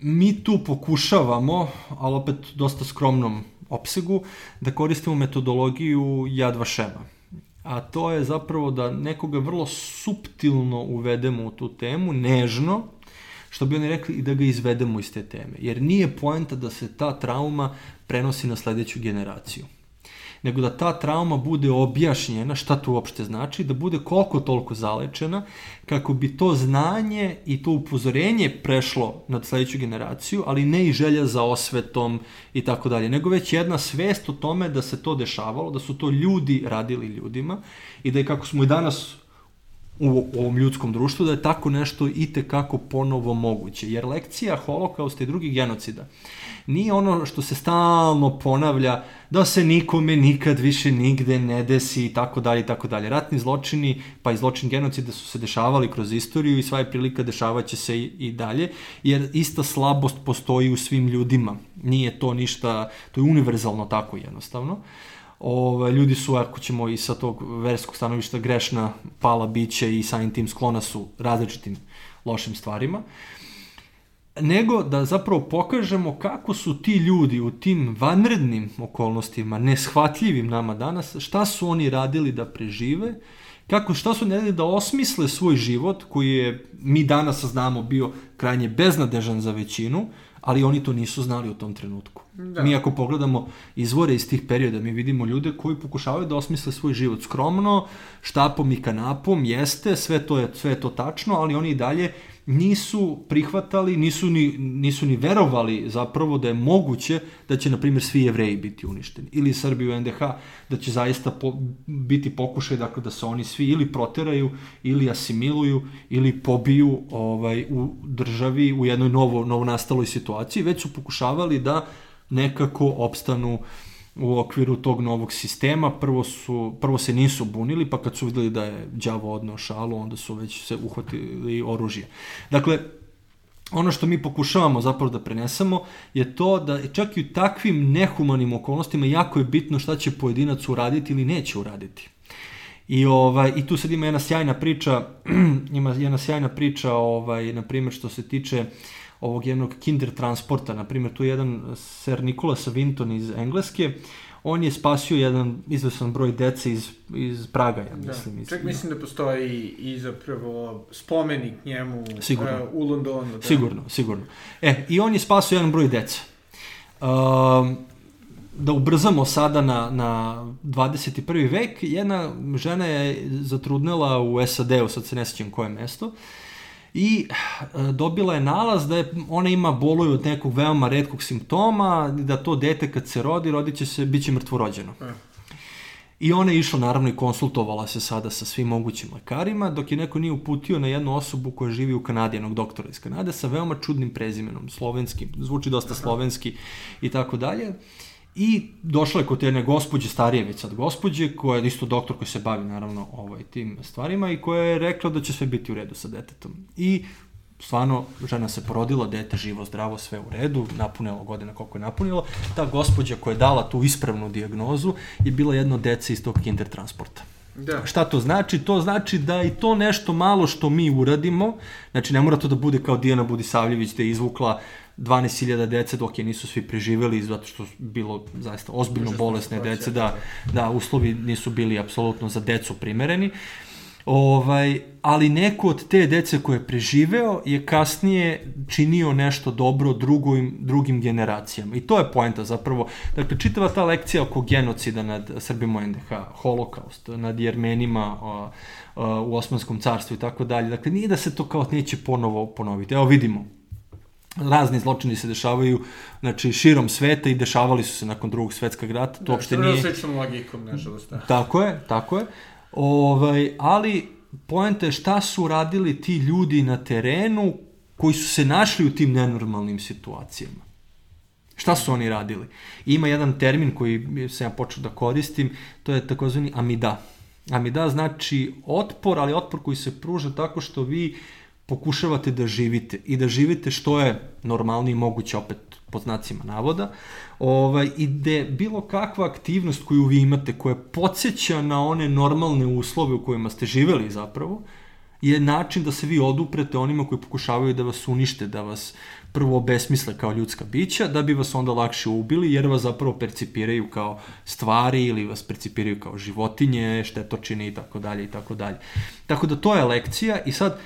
mi tu pokušavamo, ali opet dosta skromnom opsegu, da koristimo metodologiju Jad Vašema. A to je zapravo da nekoga vrlo suptilno uvedemo u tu temu, nežno, što bi oni rekli i da ga izvedemo iz te teme. Jer nije poenta da se ta trauma prenosi na sledeću generaciju nego da ta trauma bude objašnjena, šta to uopšte znači, da bude koliko toliko zalečena, kako bi to znanje i to upozorenje prešlo na sledeću generaciju, ali ne i želja za osvetom i tako dalje, nego već jedna svest o tome da se to dešavalo, da su to ljudi radili ljudima i da je kako smo i danas u ovom ljudskom društvu, da je tako nešto i tekako ponovo moguće. Jer lekcija holokausta i drugih genocida nije ono što se stalno ponavlja da se nikome nikad više nigde ne desi i tako dalje i tako dalje. Ratni zločini pa i zločin genocida su se dešavali kroz istoriju i sva je prilika dešavaće se i, i dalje jer ista slabost postoji u svim ljudima. Nije to ništa, to je univerzalno tako jednostavno. Ove, ljudi su, ako ćemo i sa tog verskog stanovišta, grešna pala biće i samim tim sklona su različitim lošim stvarima nego da zapravo pokažemo kako su ti ljudi u tim vanrednim okolnostima, neshvatljivim nama danas, šta su oni radili da prežive, kako, šta su radili da osmisle svoj život, koji je, mi danas znamo, bio krajnje beznadežan za većinu, ali oni to nisu znali u tom trenutku. Da. Mi ako pogledamo izvore iz tih perioda, mi vidimo ljude koji pokušavaju da osmisle svoj život skromno, štapom i kanapom, jeste, sve to je, sve je to tačno, ali oni i dalje nisu prihvatali, nisu ni, nisu ni verovali zapravo da je moguće da će, na primjer, svi jevreji biti uništeni. Ili Srbi u NDH, da će zaista po, biti pokušaj dakle, da se oni svi ili proteraju, ili asimiluju, ili pobiju ovaj, u državi u jednoj novo, novo nastaloj situaciji. Već su pokušavali da nekako opstanu u okviru tog novog sistema. Prvo, su, prvo se nisu bunili, pa kad su videli da je đavo odneo šalu, onda su već se uhvatili oružje. Dakle, ono što mi pokušavamo zapravo da prenesemo je to da čak i u takvim nehumanim okolnostima jako je bitno šta će pojedinac uraditi ili neće uraditi. I ovaj i tu sad ima jedna sjajna priča, ima jedna sjajna priča ovaj na primjer što se tiče ovog jednog kinder transporta, na primjer tu je jedan Sir Nicholas Winton iz Engleske, on je spasio jedan izvesan broj dece iz, iz Praga, ja mislim. Da. iz- Čak mislim da postoji i zapravo spomenik njemu Sigurno. e, u Londonu. Da. Sigurno, sigurno. E, i on je spasio jedan broj dece. Um, da ubrzamo sada na, na 21. vek, jedna žena je zatrudnela u SAD-u, sad se ne sjećam koje mesto, i e, dobila je nalaz da je, ona ima boluju od nekog veoma redkog simptoma, da to dete kad se rodi, rodit će se, bit će mrtvorođeno. E. I ona je išla naravno i konsultovala se sada sa svim mogućim lekarima, dok je neko nije uputio na jednu osobu koja živi u Kanadi, jednog doktora iz Kanade, sa veoma čudnim prezimenom, slovenskim, zvuči dosta slovenski i tako dalje. I došla je kod jedne gospođe, starije već sad gospođe, koja je isto doktor koji se bavi naravno ovaj, tim stvarima i koja je rekla da će sve biti u redu sa detetom. I stvarno žena se porodila, dete živo, zdravo, sve u redu, napunilo godina koliko je napunilo. Ta gospođa koja je dala tu ispravnu dijagnozu je bila jedna od dece iz tog kinder transporta. Da. Šta to znači? To znači da i to nešto malo što mi uradimo, znači ne mora to da bude kao Dijana Budisavljević da je izvukla 12.000 dece dok je nisu svi preživeli zato što bilo zaista ozbiljno bolesne dece, da, da, uslovi nisu bili apsolutno za decu primereni. Ovaj, ali neko od te dece koje je preživeo je kasnije činio nešto dobro drugim, drugim generacijama. I to je poenta zapravo. Dakle, čitava ta lekcija oko genocida nad Srbima NDH, holokaust, nad Jermenima o, o, u Osmanskom carstvu i tako dalje. Dakle, nije da se to kao neće ponovo ponoviti. Evo vidimo, razni zločini se dešavaju znači širom sveta i dešavali su se nakon drugog svetskog rata. To Da, uopšte nije sličnom logikom, nažalost. Da. Tako je, tako je. Ovaj, ali poenta je šta su radili ti ljudi na terenu koji su se našli u tim nenormalnim situacijama. Šta su oni radili? Ima jedan termin koji sam ja počeo da koristim, to je takozvani amida. Amida znači otpor, ali otpor koji se pruža tako što vi pokušavate da živite i da živite što je normalniji moguće opet pod znacima navoda ovaj, i da bilo kakva aktivnost koju vi imate koja podsjeća na one normalne uslove u kojima ste živeli zapravo je način da se vi oduprete onima koji pokušavaju da vas unište, da vas prvo besmisle kao ljudska bića, da bi vas onda lakše ubili, jer vas zapravo percipiraju kao stvari ili vas percipiraju kao životinje, štetočine i tako dalje i tako dalje. Tako da to je lekcija i sad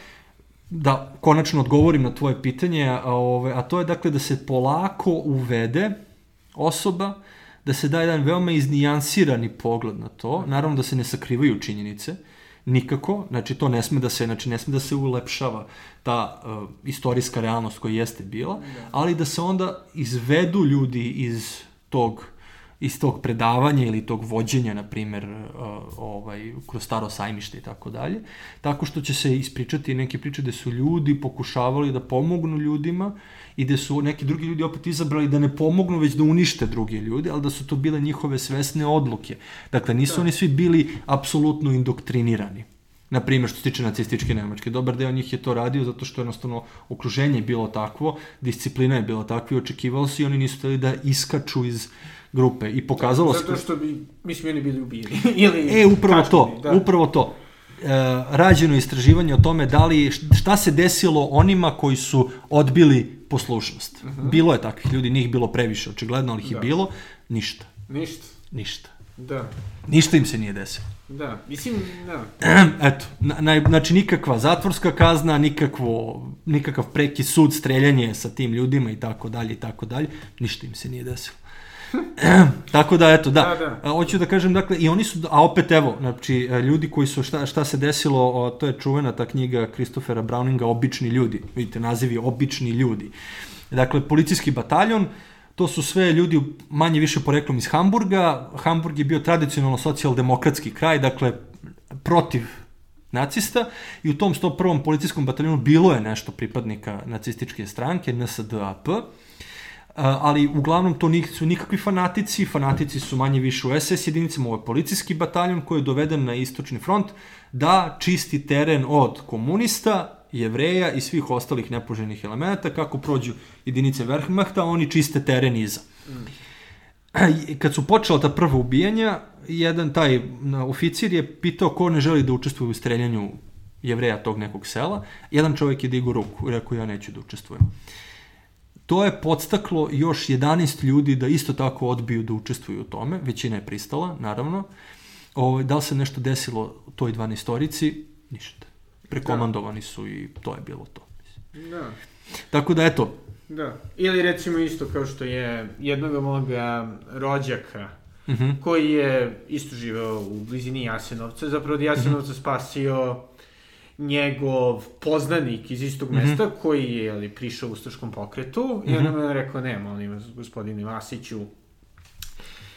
da konačno odgovorim na tvoje pitanje, a, ove, a to je dakle da se polako uvede osoba, da se da jedan veoma iznijansirani pogled na to, naravno da se ne sakrivaju činjenice, nikako, znači to ne sme da se, znači ne sme da se ulepšava ta uh, istorijska realnost koja jeste bila, da. ali da se onda izvedu ljudi iz tog iz tog predavanja ili tog vođenja, na primer, uh, ovaj, kroz staro sajmište i tako dalje, tako što će se ispričati neke priče da su ljudi pokušavali da pomognu ljudima i da su neki drugi ljudi opet izabrali da ne pomognu, već da unište drugi ljudi, ali da su to bile njihove svesne odluke. Dakle, nisu da. oni svi bili apsolutno indoktrinirani. Na primjer, što se tiče nacističke Nemačke. Dobar deo njih je to radio zato što jednostavno okruženje je bilo takvo, disciplina je bila takva i očekivalo se i oni nisu hteli da iskaču iz grupe i pokazalo se... Zato što bi, mislim, oni bili ubijeni. Ili e, upravo kačeni, to, da. upravo to. E, rađeno istraživanje o tome da li, šta se desilo onima koji su odbili poslušnost. Uh mhm. -huh. Bilo je takvih ljudi, njih bilo previše, očigledno, ali ih da. je bilo, ništa. Ništa. Ništa. Da. Ništa im se nije desilo. Da, mislim, da. Eto, na, znači nikakva zatvorska kazna, nikakvo, nikakav preki sud, streljanje sa tim ljudima i tako dalje i tako dalje, ništa im se nije desilo. Tako da, eto, da. da, da. Hoću da kažem, dakle, i oni su, a opet, evo, znači, ljudi koji su, šta, šta se desilo, o, to je čuvena ta knjiga Kristofera Browninga, Obični ljudi. Vidite, naziv je Obični ljudi. Dakle, policijski bataljon, to su sve ljudi manje više poreklom iz Hamburga. Hamburg je bio tradicionalno socijaldemokratski kraj, dakle, protiv nacista i u tom 101. policijskom bataljonu bilo je nešto pripadnika nacističke stranke, NSDAP ali uglavnom to nisu nikakvi fanatici, fanatici su manje više u SS jedinicama, ovo je policijski bataljon koji je doveden na istočni front da čisti teren od komunista, jevreja i svih ostalih nepoželjnih elemenata, kako prođu jedinice Wehrmachta, oni čiste teren iza. Kad su počela ta prva ubijanja, jedan taj oficir je pitao ko ne želi da učestvuje u streljanju jevreja tog nekog sela. Jedan čovjek je digao ruku i rekao ja neću da učestvujem. Uh, To je podstaklo još 11 ljudi da isto tako odbiju da učestvuju u tome, većina je pristala, naravno. Ovo, ovaj, da li se nešto desilo toj 12 Ništa. Prekomandovani su i to je bilo to. Da. Tako da, eto. Da. Ili recimo isto kao što je jednog moga rođaka uh mhm. -huh. koji je isto živeo u blizini Jasenovca, zapravo od Jasenovca uh -huh. spasio njegov poznanik iz istog mesta, mm -hmm. koji je ali, prišao u Ustaškom pokretu, mm -hmm. i on mhm. je rekao, ne, molim vas, gospodine Vasiću,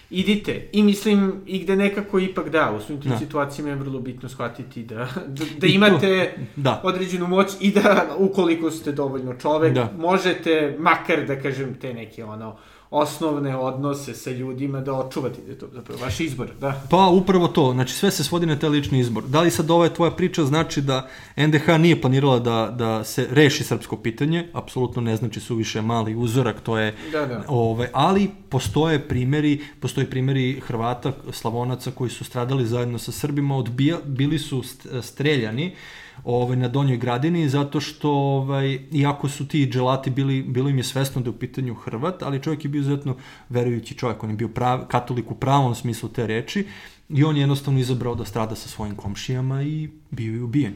idite. I mislim, i gde nekako ipak da, u svim tim da. situacijama je vrlo bitno shvatiti da, da, da imate da. određenu moć i da, ukoliko ste dovoljno čovek, da. možete, makar da kažem, te neke ono, osnovne odnose sa ljudima da očuvate da je to zapravo vaš izbor, da? Pa upravo to, znači sve se svodi na taj lični izbor. Da li sad ova tvoja priča znači da NDH nije planirala da, da se reši srpsko pitanje, apsolutno ne znači suviše mali uzorak, to je, da, da. Ove, ali postoje primeri, postoje primeri Hrvata, Slavonaca koji su stradali zajedno sa Srbima, odbija, bili su streljani, ovaj, na Donjoj gradini, zato što, ovaj, iako su ti dželati bili, bilo im je svesno da je u pitanju Hrvat, ali čovjek je bio izuzetno verujući čovjek, on je bio prav, katolik u pravom smislu te reči, i on je jednostavno izabrao da strada sa svojim komšijama i bio je ubijen.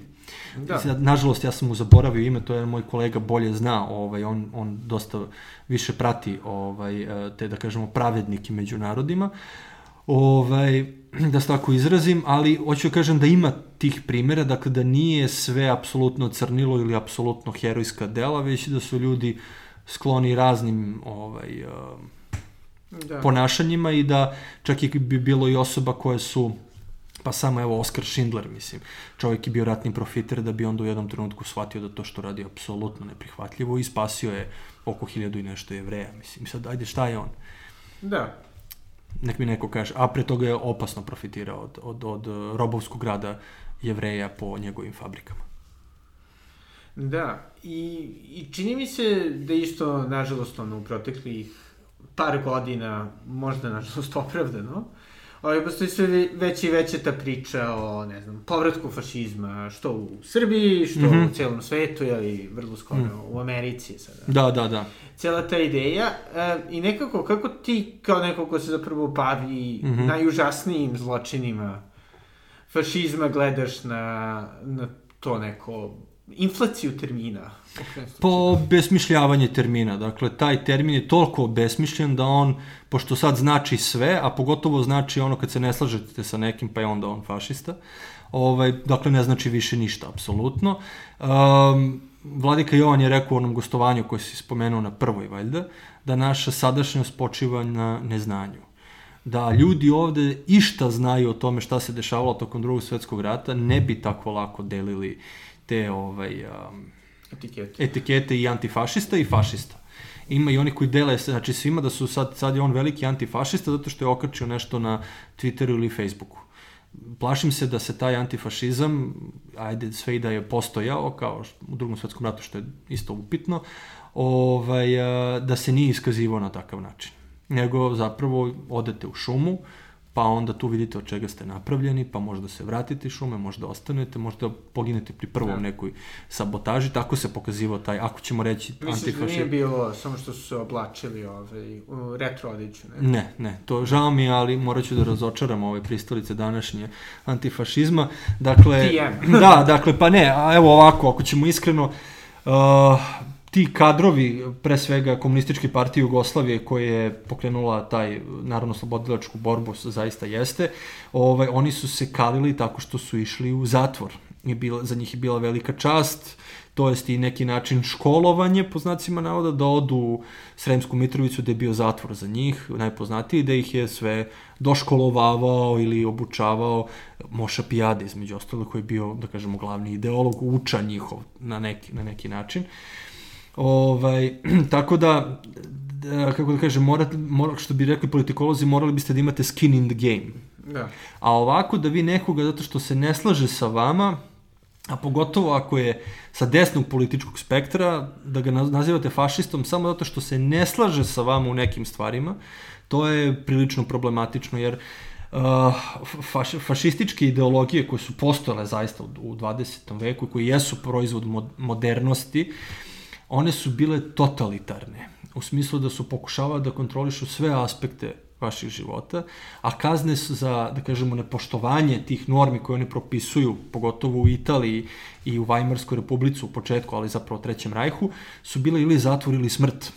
Da. Nažalost, ja sam mu zaboravio ime, to je moj kolega bolje zna, ovaj, on, on dosta više prati ovaj, te, da kažemo, pravednike među narodima. Ovaj, da se tako izrazim, ali hoću da kažem da ima tih primjera, dakle da nije sve apsolutno crnilo ili apsolutno herojska dela, već da su ljudi skloni raznim ovaj, da. ponašanjima i da čak i bi bilo i osoba koje su Pa samo evo Oskar Schindler, mislim, čovjek je bio ratni profiter da bi onda u jednom trenutku shvatio da to što radi je apsolutno neprihvatljivo i spasio je oko hiljadu i nešto jevreja, mislim. Sad, ajde, šta je on? Da. Nek mi neko kaže, a pre toga je opasno profitirao od, od, od uh, robovskog rada jevreja po njegovim fabrikama. Da, i, i čini mi se da isto, nažalost, ono, u proteklih par godina, možda, nažalost, opravdano, ovaj, postoji sve veća i veća ta priča o, ne znam, povratku fašizma, što u Srbiji, što mm -hmm. u celom svetu, ali vrlo skoro mm. u Americi sada. Da, da, da. Cela ta ideja e, i nekako, kako ti, kao neko ko se zapravo bavi mm -hmm. najužasnijim zločinima fašizma, gledaš na, na to neko inflaciju termina. Po obesmišljavanje termina. Dakle, taj termin je toliko obesmišljen da on, pošto sad znači sve, a pogotovo znači ono kad se ne slažete sa nekim, pa je onda on fašista, ovaj, dakle, ne znači više ništa, apsolutno. Um, Vladika Jovan je rekao u onom gostovanju koje si spomenuo na prvoj, valjda, da naša sadašnjost počiva na neznanju da ljudi ovde išta znaju o tome šta se dešavalo tokom drugog svetskog rata, ne bi tako lako delili te ovaj, um, etikete. etikete i antifašista i fašista. Ima i oni koji dele, znači svima da su sad, sad je on veliki antifašista zato što je okačio nešto na Twitteru ili Facebooku. Plašim se da se taj antifašizam, ajde sve i da je postojao, kao u drugom svetskom ratu što je isto upitno, ovaj, da se nije iskazivao na takav način. Nego zapravo odete u šumu, pa onda tu vidite od čega ste napravljeni, pa možda se vratite šume, možda ostanete, možda poginete pri prvom da. nekoj sabotaži, tako se pokazivao taj, ako ćemo reći, antifašizam. Misliš da nije bilo samo što su se oblačili ovaj, u retro odiću, ne? Ne, ne, to žao mi ali morat ću da razočaram ove pristolice današnje antifašizma. Dakle, da, dakle, pa ne, a evo ovako, ako ćemo iskreno, uh, ti kadrovi, pre svega komunističke partije Jugoslavije koje je pokrenula taj narodno slobodilačku borbu zaista jeste, ovaj, oni su se kalili tako što su išli u zatvor. I bila, za njih je bila velika čast, to jest i neki način školovanje, po znacima navoda, da odu u Sremsku Mitrovicu gde je bio zatvor za njih, najpoznatiji, da ih je sve doškolovavao ili obučavao Moša Pijade, između ostalo, koji je bio, da kažemo, glavni ideolog, uča njihov na neki, na neki način. Uh, Ovaj, tako da, da, kako da kažem, morate, mora, što bi rekli politikolozi, morali biste da imate skin in the game. Da. A ovako da vi nekoga, zato što se ne slaže sa vama, a pogotovo ako je sa desnog političkog spektra, da ga nazivate fašistom samo zato što se ne slaže sa vama u nekim stvarima, to je prilično problematično, jer uh, faš, fašističke ideologije koje su postojale zaista u, u 20. veku i koje jesu proizvod modernosti, uh, one su bile totalitarne, u smislu da su pokušavali da kontrolišu sve aspekte vaših života, a kazne su za, da kažemo, nepoštovanje tih normi koje oni propisuju, pogotovo u Italiji i u Vajmarskoj republici u početku, ali zapravo u Trećem rajhu, su bile ili zatvor ili smrt.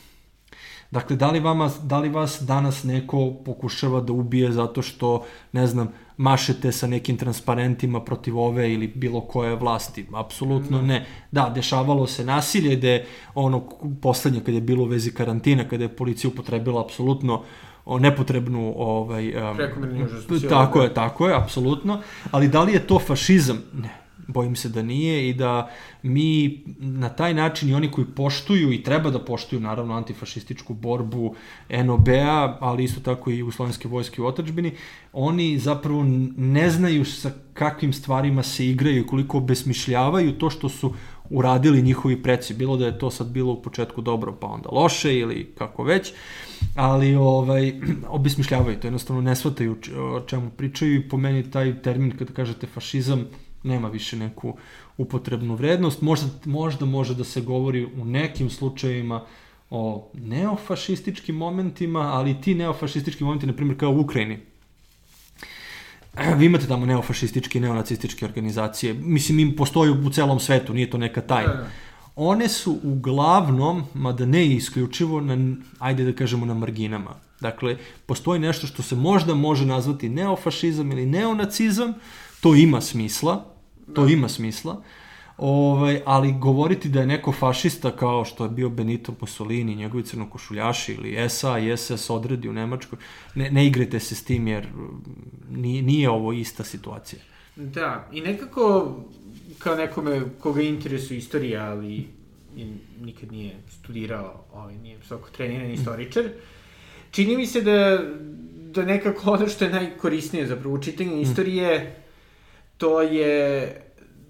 Dakle, da li, vama, da li vas danas neko pokušava da ubije zato što, ne znam, mašete sa nekim transparentima protiv ove ili bilo koje vlasti. Apsolutno ne. Da, dešavalo se nasilje gde ono poslednje kad je bilo u vezi karantina, kada je policija upotrebila apsolutno o nepotrebnu ovaj um, tako je tako je apsolutno. Ali da li je to fašizam? Ne bojim se da nije i da mi na taj način i oni koji poštuju i treba da poštuju naravno antifašističku borbu NOB-a, ali isto tako i Jugoslovenske vojske u otačbini, oni zapravo ne znaju sa kakvim stvarima se igraju koliko obesmišljavaju to što su uradili njihovi preci. Bilo da je to sad bilo u početku dobro, pa onda loše ili kako već, ali ovaj, obesmišljavaju to, jednostavno ne shvataju o čemu pričaju i po meni taj termin kada kažete fašizam nema više neku upotrebnu vrednost. Možda, možda može da se govori u nekim slučajevima o neofašističkim momentima, ali ti neofašistički momenti, na primjer kao u Ukrajini, vi imate tamo neofašističke i neonacističke organizacije. Mislim, im postoju u celom svetu, nije to neka tajna. Da, da. One su uglavnom, mada ne isključivo, na, ajde da kažemo na marginama. Dakle, postoji nešto što se možda može nazvati neofašizam ili neonacizam, to ima smisla, to ima smisla, Ovaj, ali govoriti da je neko fašista kao što je bio Benito Mussolini, njegovi crnokošuljaši ili SA i SS odredi u Nemačkoj, ne, ne igrajte se s tim jer nije, nije ovo ista situacija. Da, i nekako kao nekome koga interesuje istorija, ali nikad nije studirao, ovaj, nije visoko treniran istoričar, čini mi se da, da nekako ono što je najkorisnije za prvo čitanje mm. To je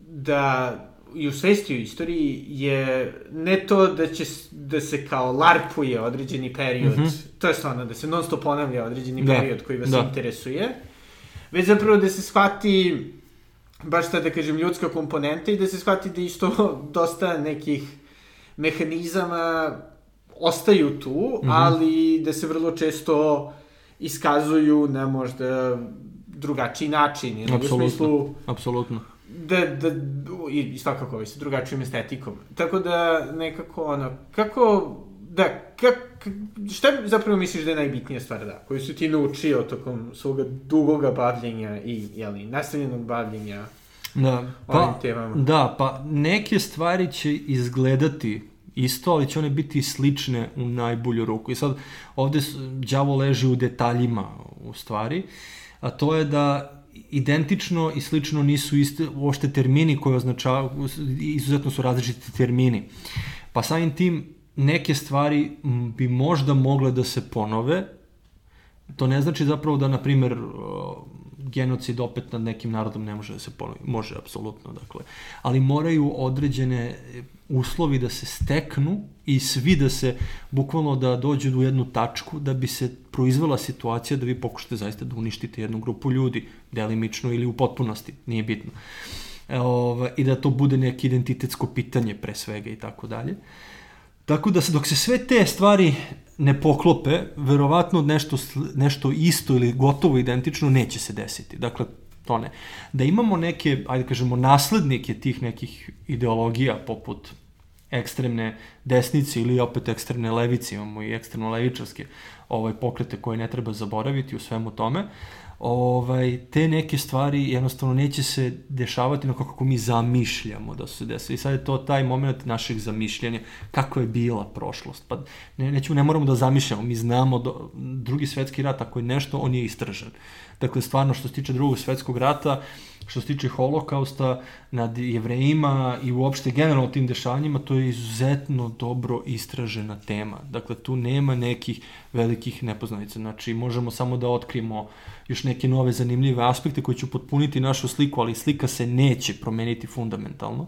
da i u svesti o istoriji je ne to da će da se kao larpuje određeni period, mm -hmm. to je stvarno da se non stop ponavlja određeni da. period koji vas da. interesuje, već zapravo da se shvati baš ta da kažem ljudska komponenta i da se shvati da isto dosta nekih mehanizama ostaju tu, mm -hmm. ali da se vrlo često iskazuju na možda drugačiji način. Apsolutno, u smislu, apsolutno da, da, i svakako ovaj, sa drugačijom estetikom. Tako da nekako ono, kako, da, kak, šta zapravo misliš da je najbitnija stvar, da, koju su ti naučio tokom svoga dugoga bavljenja i, jeli, nastavljenog bavljenja da, pa, temama? Da, pa neke stvari će izgledati isto, ali će one biti slične u najbolju ruku. I sad, ovde đavo leži u detaljima u stvari, a to je da identično i slično nisu iste uopšte termini koje označavaju, izuzetno su različiti termini. Pa samim tim neke stvari bi možda mogle da se ponove, to ne znači zapravo da, na primer, genocid opet nad nekim narodom ne može da se ponovi. Može, apsolutno, dakle. Ali moraju određene uslovi da se steknu i svi da se, bukvalno da dođu u jednu tačku da bi se proizvela situacija da vi pokušate zaista da uništite jednu grupu ljudi, delimično ili u potpunosti, nije bitno. E, ova, I da to bude neko identitetsko pitanje pre svega i tako dalje. Tako da se, dok se sve te stvari ne poklope, verovatno nešto, nešto isto ili gotovo identično neće se desiti. Dakle, to ne. Da imamo neke, ajde kažemo, naslednike tih nekih ideologija poput ekstremne desnice ili opet ekstremne levice, imamo i ekstremno levičarske ovaj, pokrete koje ne treba zaboraviti u svemu tome, ovaj, te neke stvari jednostavno neće se dešavati na kako mi zamišljamo da se desi. I sad je to taj moment našeg zamišljanja, kako je bila prošlost. Pa ne, nećemo, ne moramo da zamišljamo, mi znamo do, drugi svetski rat, ako je nešto, on je istražen. Dakle, stvarno što se tiče drugog svetskog rata, što se tiče holokausta nad jevrejima i uopšte generalno tim dešavanjima, to je izuzetno dobro istražena tema. Dakle, tu nema nekih velikih nepoznanica. Znači, možemo samo da otkrijemo još neke nove zanimljive aspekte koji će potpuniti našu sliku, ali slika se neće promeniti fundamentalno.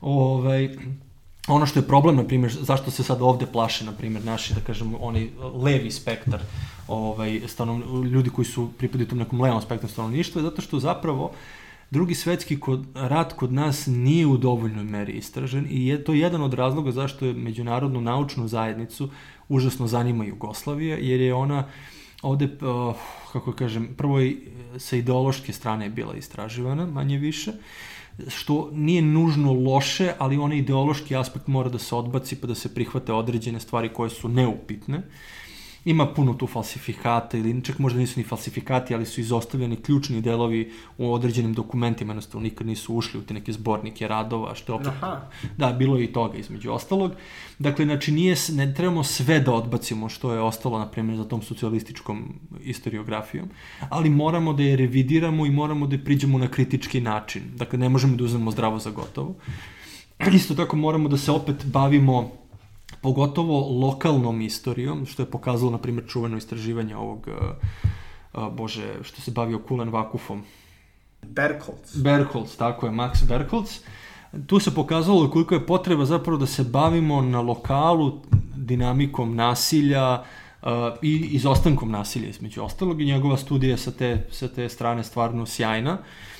Ovaj, ono što je problem, na primjer, zašto se sad ovde plaše, na primjer, naši, da kažemo, oni levi spektar, ovaj, stanov, ljudi koji su pripadaju tom nekom levom spektru stanovništva, je zato što zapravo drugi svetski kod, rat kod nas nije u dovoljnoj meri istražen i je to jedan od razloga zašto je međunarodnu naučnu zajednicu užasno zanima Jugoslavija, jer je ona ovde, uh, kako kažem, prvo i sa ideološke strane je bila istraživana, manje više, što nije nužno loše, ali onaj ideološki aspekt mora da se odbaci pa da se prihvate određene stvari koje su neupitne. Uh, Ima puno tu falsifikata ili čak možda nisu ni falsifikati, ali su izostavljeni ključni delovi u određenim dokumentima, jednostavno nikad nisu ušli u te neke zbornike radova, što je opet... Aha. Da, bilo je i toga između ostalog. Dakle, znači nije, ne trebamo sve da odbacimo što je ostalo, na primjer, za tom socijalističkom historiografijom, ali moramo da je revidiramo i moramo da je priđemo na kritički način. Dakle, ne možemo da uzmemo zdravo za gotovo. Isto tako moramo da se opet bavimo pogotovo lokalnom istorijom, što je pokazalo, na primjer, čuveno istraživanje ovog, uh, uh, bože, što se bavio Kulen Vakufom. Berkholz. Berkholz, tako je, Max Berkholz. Tu se pokazalo koliko je potreba zapravo da se bavimo na lokalu dinamikom nasilja uh, i izostankom nasilja između ostalog i njegova studija sa te, sa te strane stvarno sjajna. Uh,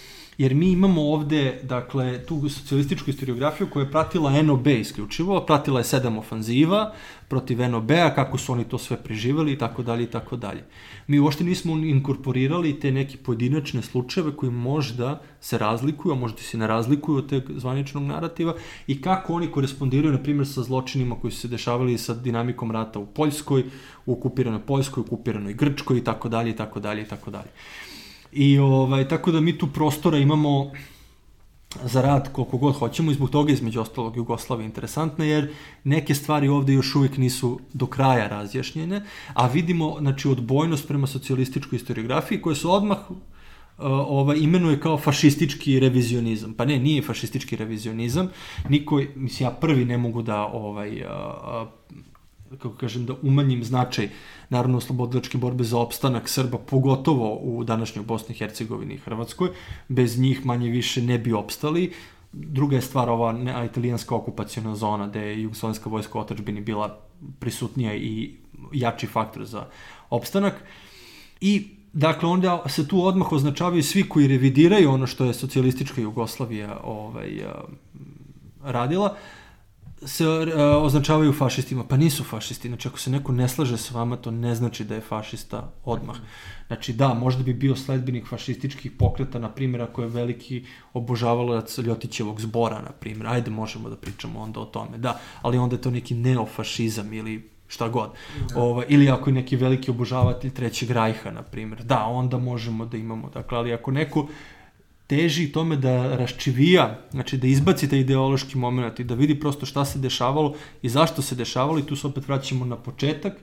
jer mi imamo ovde, dakle, tu socijalističku historiografiju koja je pratila NOB isključivo, pratila je sedam ofanziva protiv NOB-a, kako su oni to sve preživali i tako dalje i tako dalje. Mi uopšte nismo inkorporirali te neke pojedinačne slučajeve koji možda se razlikuju, a možda se ne razlikuju od teg zvaničnog narativa i kako oni korespondiraju, na primjer, sa zločinima koji su se dešavali sa dinamikom rata u Poljskoj, u okupiranoj Poljskoj, u okupiranoj Grčkoj i tako dalje i tako dalje i tako dalje. I ovaj, tako da mi tu prostora imamo za rad koliko god hoćemo i zbog toga između ostalog Jugoslavija interesantna jer neke stvari ovde još uvijek nisu do kraja razjašnjene, a vidimo znači, odbojnost prema socijalističkoj historiografiji koja se odmah uh, ovaj, imenuje kao fašistički revizionizam. Pa ne, nije fašistički revizionizam. Niko, mislim, ja prvi ne mogu da ovaj, uh, kako kažem, da umanjim značaj narodno-oslobodilačke borbe za opstanak Srba, pogotovo u današnjoj Bosni i Hercegovini i Hrvatskoj. Bez njih manje više ne bi opstali. Druga je stvar ova ne, italijanska okupacijona zona, gde je jugoslovenska vojska otačbini bila prisutnija i jači faktor za opstanak. I Dakle, onda se tu odmah označavaju svi koji revidiraju ono što je socijalistička Jugoslavija ovaj, radila se uh, označavaju fašistima. Pa nisu fašisti. Znači, ako se neko ne slaže s vama, to ne znači da je fašista odmah. Znači, da, možda bi bio sledbenik fašističkih pokreta, na primjer, ako je veliki obožavalac Ljotićevog zbora, na primjer. Ajde, možemo da pričamo onda o tome. Da, ali onda je to neki neofašizam ili šta god. Da. Ova, ili ako je neki veliki obožavatelj Trećeg rajha, na primjer. Da, onda možemo da imamo. Dakle, ali ako neko teži tome da raščivija, znači da izbaci taj ideološki moment i da vidi prosto šta se dešavalo i zašto se dešavalo i tu se opet vraćamo na početak.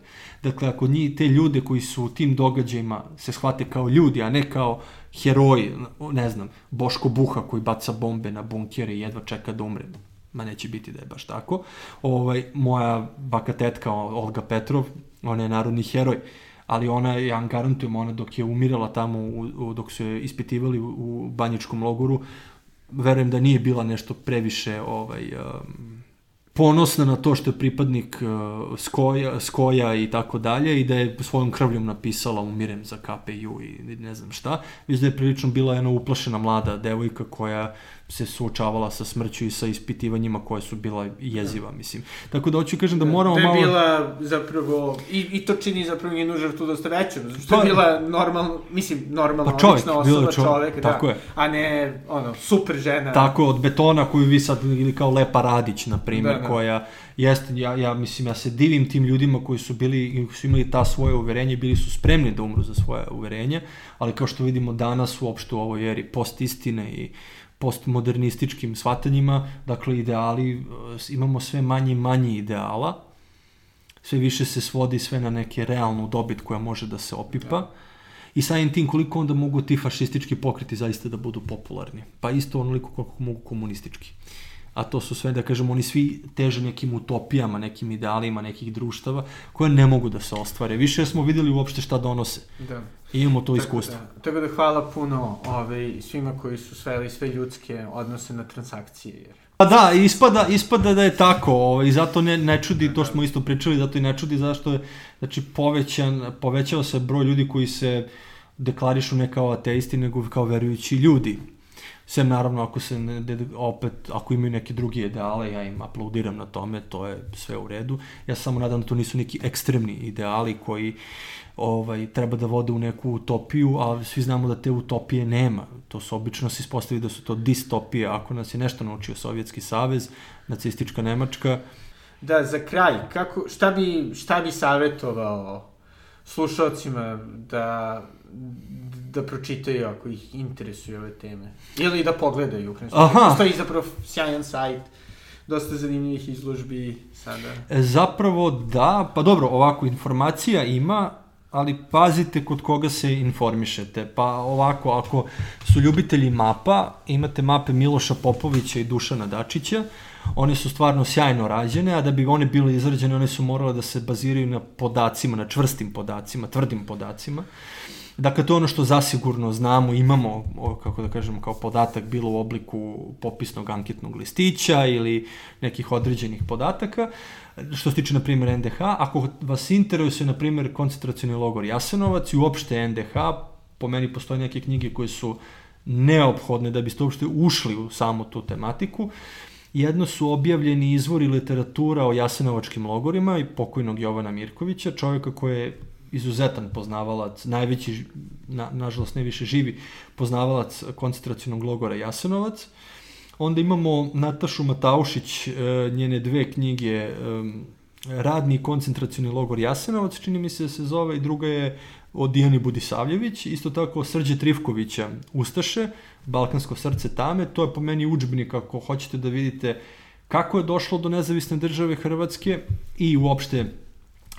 Dakle, ako njih, te ljude koji su u tim događajima se shvate kao ljudi, a ne kao heroji, ne znam, Boško Buha koji baca bombe na bunkere i jedva čeka da umre, ma neće biti da je baš tako. Ovaj, moja baka tetka Olga Petrov, ona je narodni heroj. Uh, ali ona, ja vam garantujem, ona dok je umirala tamo, u, u, dok su je ispitivali u, u banjičkom logoru, verujem da nije bila nešto previše ovaj, um, ponosna na to što je pripadnik uh, Skoja, Skoja i tako dalje i da je svojom krvljom napisala umirem za KPU i ne znam šta. Viš da je prilično bila jedna uplašena mlada devojka koja se suočavala sa smrću i sa ispitivanjima koje su bila jeziva, mislim. Tako da hoću kažem da moramo malo... Da je bila zapravo, i, i to čini zapravo njenu žrtvu dosta zato što pa, je bila normalno, mislim, normalna, pa čovjek, osoba, čovjek, čovjek da, tako je. a ne, ono, super žena. Tako, od betona koju vi sad, ili kao Lepa Radić, na primjer, da, da. koja jeste, ja, ja mislim, ja se divim tim ljudima koji su bili, koji su imali ta svoje uverenje, bili su spremni da umru za svoje uverenje, ali kao što vidimo danas uopšte u ovoj eri post istine i postmodernističkim shvatanjima, dakle ideali, e, imamo sve manje i manje ideala, sve više se svodi sve na neke realnu dobit koja može da se opipa. Da. I samim tim koliko onda mogu ti fašistički pokreti zaista da budu popularni. Pa isto onoliko koliko mogu komunistički. A to su sve, da kažemo, oni svi teže nekim utopijama, nekim idealima nekih društava koje ne mogu da se ostvare. Više smo videli uopšte šta donose. Da. I imamo to tako iskustvo. Da, tako da hvala puno ovaj, svima koji su sveli sve ljudske odnose na transakcije. Jer... Pa da, ispada, ispada da je tako, ovaj, i zato ne, ne čudi, to smo isto pričali, zato i ne čudi zašto je, znači, povećan, povećao se broj ljudi koji se deklarišu ne kao ateisti, nego kao verujući ljudi. Sem naravno ako se ne, opet, ako imaju neke drugi ideale, ja im aplaudiram na tome, to je sve u redu. Ja samo nadam da to nisu neki ekstremni ideali koji ovaj, treba da vode u neku utopiju, a svi znamo da te utopije nema. To se obično se ispostavi da su to distopije. Ako nas je nešto naučio Sovjetski savez, nacistička Nemačka. Da, za kraj, kako, šta, bi, šta bi savjetovao slušalcima da, da pročitaju ako ih interesuju ove teme? Ili da pogledaju. Aha. Postoji zapravo sjajan sajt dosta zanimljivih izložbi sada. E, zapravo da, pa dobro, ovako, informacija ima, ali pazite kod koga se informišete. Pa ovako, ako su ljubitelji mapa, imate mape Miloša Popovića i Dušana Dačića, one su stvarno sjajno rađene, a da bi one bile izrađene, one su morale da se baziraju na podacima, na čvrstim podacima, tvrdim podacima. Dakle, to je ono što zasigurno znamo, imamo, kako da kažemo, kao podatak bilo u obliku popisnog anketnog listića ili nekih određenih podataka. Što se tiče, na primjer, NDH, ako vas interesuje, na primjer, koncentracijni logor Jasenovac i uopšte NDH, po meni postoje neke knjige koje su neophodne da biste uopšte ušli u samu tu tematiku. Jedno su objavljeni izvori literatura o jasenovačkim logorima i pokojnog Jovana Mirkovića, čovjeka koji je izuzetan poznavalac, najveći, na, nažalost ne više živi, poznavalac koncentracijnog logora Jasenovac. Onda imamo Natašu Mataušić, e, njene dve knjige, radni koncentracijni logor Jasenovac, čini mi se da se zove, i druga je od Dijani Budisavljević, isto tako Srđe Trivkovića Ustaše, Balkansko srce tame, to je po meni učbenik ako hoćete da vidite kako je došlo do nezavisne države Hrvatske i uopšte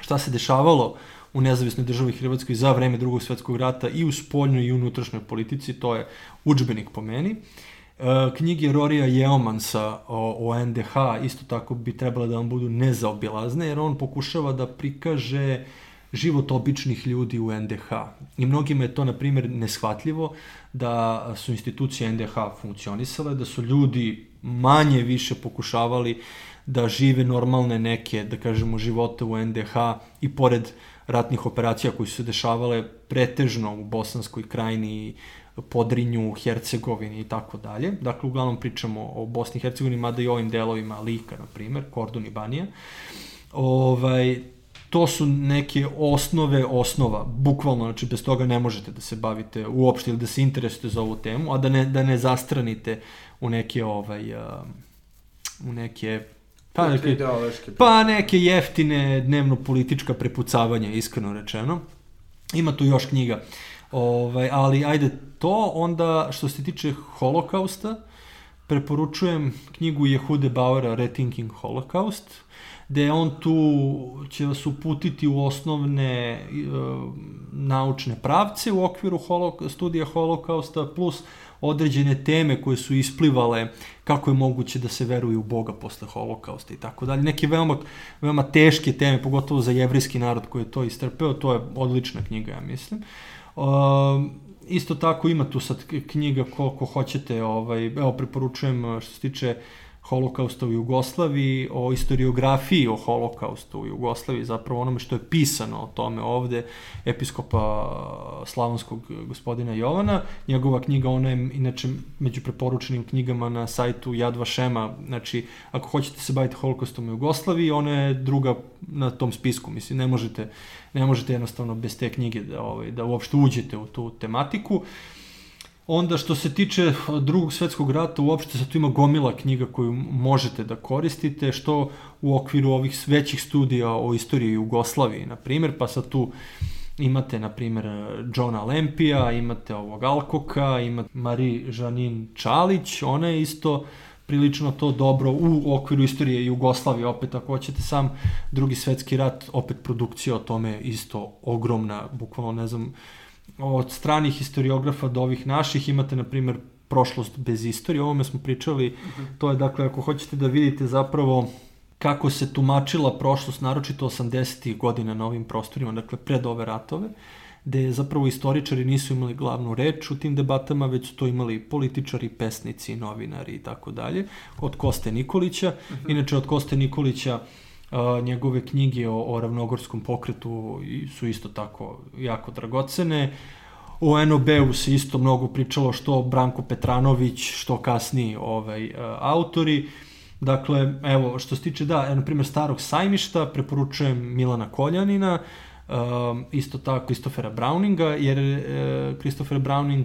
šta se dešavalo u nezavisnoj državi Hrvatskoj za vreme drugog svetskog rata i u spoljnoj i unutrašnjoj politici, to je učbenik po meni. E, knjige Rorija Jeomansa o, o NDH isto tako bi trebale da vam budu nezaobilazne, jer on pokušava da prikaže život običnih ljudi u NDH. I mnogima je to, na primjer, neshvatljivo da su institucije NDH funkcionisale, da su ljudi manje više pokušavali da žive normalne neke, da kažemo, živote u NDH i pored ratnih operacija koji su se dešavale pretežno u Bosanskoj krajini, Podrinju, Hercegovini i tako dalje. Dakle, uglavnom pričamo o Bosni i Hercegovini, mada i ovim delovima Lika, na primer, Kordun i Banija. Ovaj, to su neke osnove osnova, bukvalno, znači bez toga ne možete da se bavite uopšte ili da se interesujete za ovu temu, a da ne, da ne zastranite u neke ovaj, u neke Pa neke, pa neke jeftine dnevno-politička prepucavanja, iskreno rečeno. Ima tu još knjiga. Ovaj, ali ajde to, onda što se tiče holokausta, preporučujem knjigu Jehude Bauera Rethinking Holocaust, gde on tu će vas uputiti u osnovne e, naučne pravce u okviru holok, studija holokausta, plus određene teme koje su isplivale kako je moguće da se veruje u Boga posle holokausta i tako dalje. Neke veoma, veoma teške teme, pogotovo za jevrijski narod koji je to istrpeo, to je odlična knjiga, ja mislim. Uh, isto tako ima tu sad knjiga koliko hoćete, ovaj, evo preporučujem što se tiče uh, holokausta u Jugoslaviji, o istoriografiji o holokaustu u Jugoslaviji, zapravo onome što je pisano o tome ovde, episkopa slavonskog gospodina Jovana. Njegova knjiga, ona je inače među preporučenim knjigama na sajtu Jad Vašema, znači ako hoćete se baviti holokaustom u Jugoslaviji, ona je druga na tom spisku, mislim, ne možete, ne možete jednostavno bez te knjige da, ovaj, da uopšte uđete u tu tematiku. Uh, Onda što se tiče drugog svetskog rata, uopšte sad tu ima gomila knjiga koju možete da koristite, što u okviru ovih većih studija o istoriji Jugoslavije, na primjer, pa sad tu imate, na primjer, Johna Lempija, imate ovog Alkoka, imate Marie Žanin Čalić, ona je isto prilično to dobro u okviru istorije Jugoslavije, opet ako hoćete sam drugi svetski rat, opet produkcija o tome isto ogromna, bukvalno ne znam, od stranih historiografa do ovih naših imate, na primjer, prošlost bez istorije. O ovome smo pričali, to je dakle, ako hoćete da vidite zapravo kako se tumačila prošlost, naročito 80. godina na ovim prostorima, dakle, pred ove ratove, gde zapravo istoričari nisu imali glavnu reč u tim debatama, već su to imali političari, pesnici, novinari i tako dalje, od Koste Nikolića. Mhm. Inače, od Koste Nikolića uh, a, njegove knjige o, o ravnogorskom pokretu su isto tako jako dragocene. O NOB-u se isto mnogo pričalo što Branko Petranović, što kasniji ovaj, autori. Dakle, evo, što se tiče, da, na primjer, starog sajmišta, preporučujem Milana Koljanina, um, isto tako Christophera Browninga, jer uh, Christopher Browning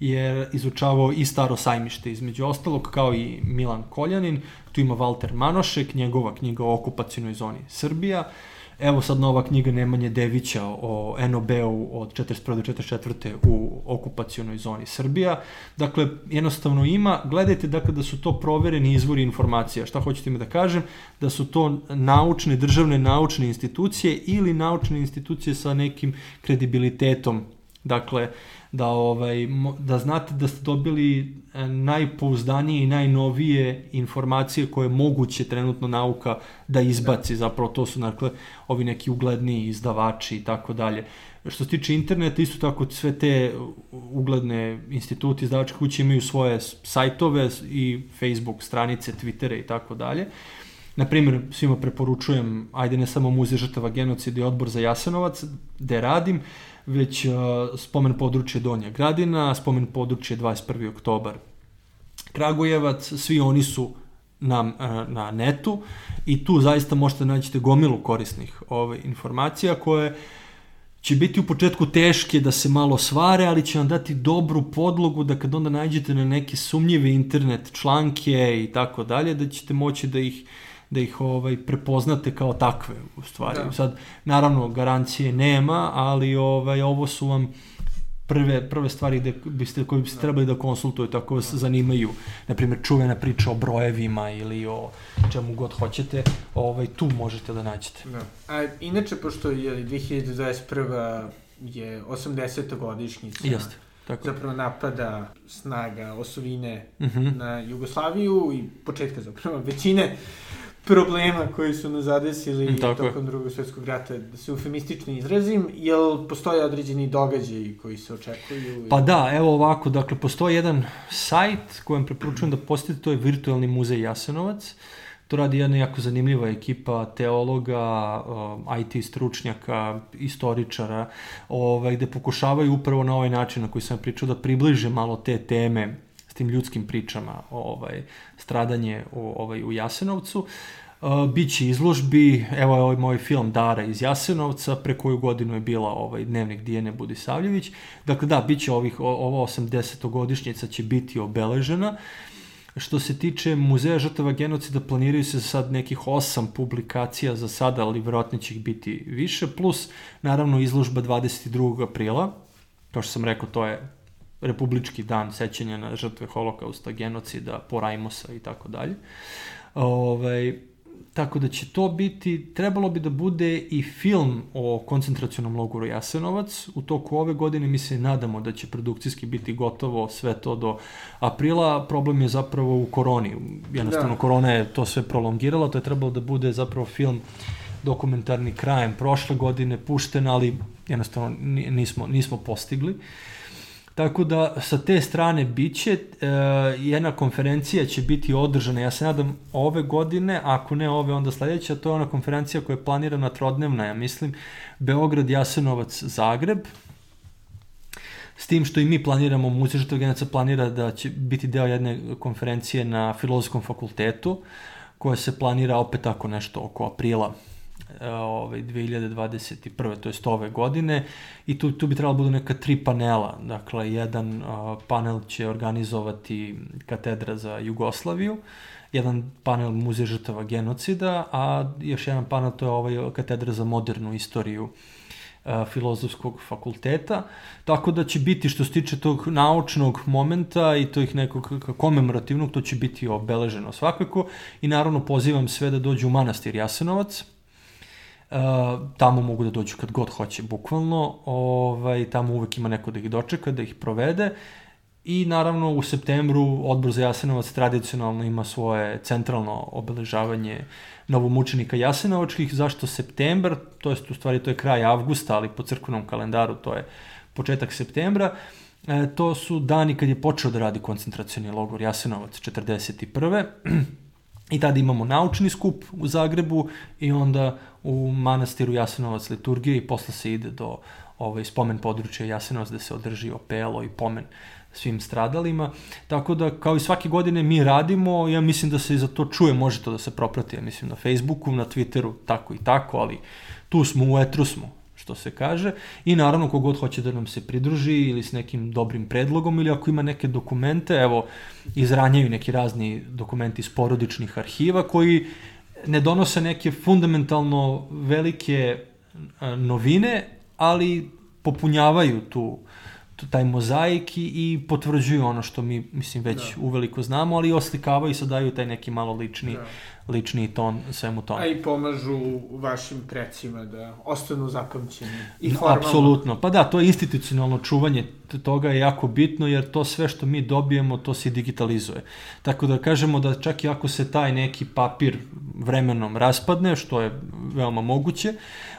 je izučavao i staro sajmište, između ostalog, kao i Milan Koljanin, tu ima Walter Manošek, njegova knjiga o okupacijnoj zoni Srbija, Evo sad nova knjiga Nemanje Devića o NOB-u od 41. do 44. u okupacionoj zoni Srbija. Dakle, jednostavno ima, gledajte dakle da su to provereni izvori informacija. Šta hoćete mi da kažem? Da su to naučne, državne naučne institucije ili naučne institucije sa nekim kredibilitetom. Dakle, da, ovaj, da znate da ste dobili e, najpouzdanije i najnovije informacije koje je moguće trenutno nauka da izbaci. Zapravo to su dakle, ovi neki ugledni izdavači i tako dalje. Što se tiče interneta, isto tako sve te ugledne instituti, izdavačke kuće imaju svoje sajtove i Facebook stranice, Twittere i tako dalje. Na primjer, svima preporučujem, ajde ne samo Muzej žrtava genocida i odbor za Jasenovac, gde radim, već uh, spomen područje Donja Gradina, spomen područje 21. oktobar Kragujevac, svi oni su na, uh, na netu i tu zaista možete naći gomilu korisnih ove, informacija koje će biti u početku teške da se malo svare, ali će vam dati dobru podlogu da kad onda nađete na neke sumnjive internet članke i tako dalje, da ćete moći da ih da ih ovaj, prepoznate kao takve u stvari. Da. Sad, naravno, garancije nema, ali ovaj, ovo su vam prve, prve stvari gde biste, koje biste trebali da konsultujete ako vas zanimaju. Naprimjer, čuvena priča o brojevima ili o čemu god hoćete, ovaj, tu možete da nađete. Da. A inače, pošto je 2021. je 80. godišnjica Jeste. Tako. zapravo napada snaga osovine Uh -huh. na Jugoslaviju i početka zapravo većine problema koji su nas zadesili Mm, tako je. tokom drugog svjetskog rata, da se eufemistično izrazim, jel postoje određeni događaji koji se očekuju? Pa da, evo ovako, dakle, postoji jedan sajt kojem preporučujem da posjetite, to je Virtualni muzej Jasenovac. To radi jedna jako zanimljiva ekipa teologa, um, IT stručnjaka, istoričara, ovaj, gde pokušavaju upravo na ovaj način na koji sam pričao da približe malo te teme s tim ljudskim pričama, ovaj, stradanje u, ovaj, u Jasenovcu. Uh, biće izložbi, evo je ovaj moj film Dara iz Jasenovca, pre koju godinu je bila ovaj dnevnik Dijene Budisavljević. Dakle, da, biće ovih, ova 80-godišnjica će biti obeležena. Što se tiče Muzeja žrtava genocida, planiraju se sad nekih osam publikacija za sada, ali vjerojatno će ih biti više, plus naravno izložba 22. aprila, kao što sam rekao, to je republički dan sećanja na žrtve holokausta, genocida, porajmosa i tako dalje. Ovaj, tako da će to biti, trebalo bi da bude i film o koncentracionom logoru Jasenovac. U toku ove godine mi se nadamo da će produkcijski biti gotovo sve to do aprila. Problem je zapravo u koroni. Jednostavno, Da. korona je to sve prolongirala. To je trebalo da bude zapravo film dokumentarni krajem prošle godine pušten, ali jednostavno ni- nismo, nismo postigli. Tako da sa te strane biće, e, jedna konferencija će biti održana, ja se nadam ove godine, ako ne ove onda sledeća, to je ona konferencija koja je planirana trodnevna, ja mislim, Beograd, Jasenovac, Zagreb, S tim što i mi planiramo, Muzej žrtva geneca planira da će biti deo jedne konferencije na Filozofskom fakultetu, koja se planira opet tako nešto oko aprila ovaj, 2021. to jest ove godine i tu, tu bi trebalo budu neka tri panela. Dakle, jedan uh, panel će organizovati katedra za Jugoslaviju, jedan panel Muzej žrtava genocida, a još jedan panel to je ovaj katedra za modernu istoriju uh, filozofskog fakulteta, tako da će biti što se tiče tog naučnog momenta i tog nekog komemorativnog, to će biti obeleženo svakako i naravno pozivam sve da dođu u manastir Jasenovac, Uh, tamo mogu da dođu kad god hoće, bukvalno. Ovaj, tamo uvek ima neko da ih dočeka, da ih provede. I naravno u septembru odbor za Jasenovac tradicionalno ima svoje centralno obeležavanje novomučenika Jasenovačkih. Zašto septembar? To jest u stvari to je kraj avgusta, ali po crkvenom kalendaru to je početak septembra. E, to su dani kad je počeo da radi koncentracioni logor Jasenovac 41. I tada imamo naučni skup u Zagrebu i onda u manastiru Jasenovac liturgije i posle se ide do ovaj, spomen područja Jasenovac gde se održi opelo i pomen svim stradalima. Tako da, kao i svake godine mi radimo, ja mislim da se i za to čuje, može to da se proprati, ja mislim na Facebooku, na Twitteru, tako i tako, ali tu smo, u etru smo, što se kaže. I naravno, kogod hoće da nam se pridruži ili s nekim dobrim predlogom ili ako ima neke dokumente, evo, izranjaju neki razni dokumenti iz porodičnih arhiva koji ne donose neke fundamentalno velike a, novine, ali popunjavaju tu- taj mozaik i, i potvrđuju ono što mi, mislim, već Da. uveliko znamo, ali i oslikavaju i sad daju taj neki malo lični, Da. lični ton svemu tome. A i pomažu vašim precima da ostanu zapamćeni. I formalno. Apsolutno. Pa da, to je institucionalno čuvanje toga je jako bitno jer to sve što mi dobijemo to se digitalizuje. Tako da kažemo da čak i ako se taj neki papir vremenom raspadne, što je veoma moguće,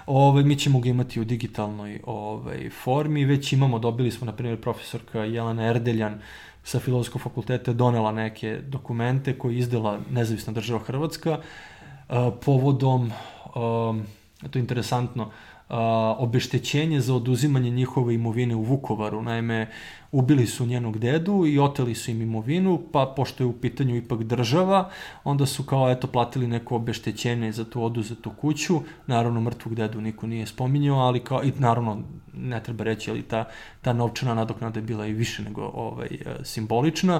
ovaj, mi ćemo ga imati u digitalnoj ovaj, formi. Već imamo, dobili smo, na primjer, profesorka Jelena Erdeljan sa Filozofskog fakulteta donela neke dokumente koje je izdala nezavisna država Hrvatska uh, povodom, um, to je interesantno, a, obeštećenje za oduzimanje njihove imovine u Vukovaru. Naime, ubili su njenog dedu i oteli su im imovinu, pa pošto je u pitanju ipak država, onda su kao eto platili neko obeštećenje za tu oduzetu kuću. Naravno, mrtvog dedu niko nije spominjao, ali kao, i naravno, ne treba reći, ali ta, ta novčana nadoknada je bila i više nego ovaj, simbolična,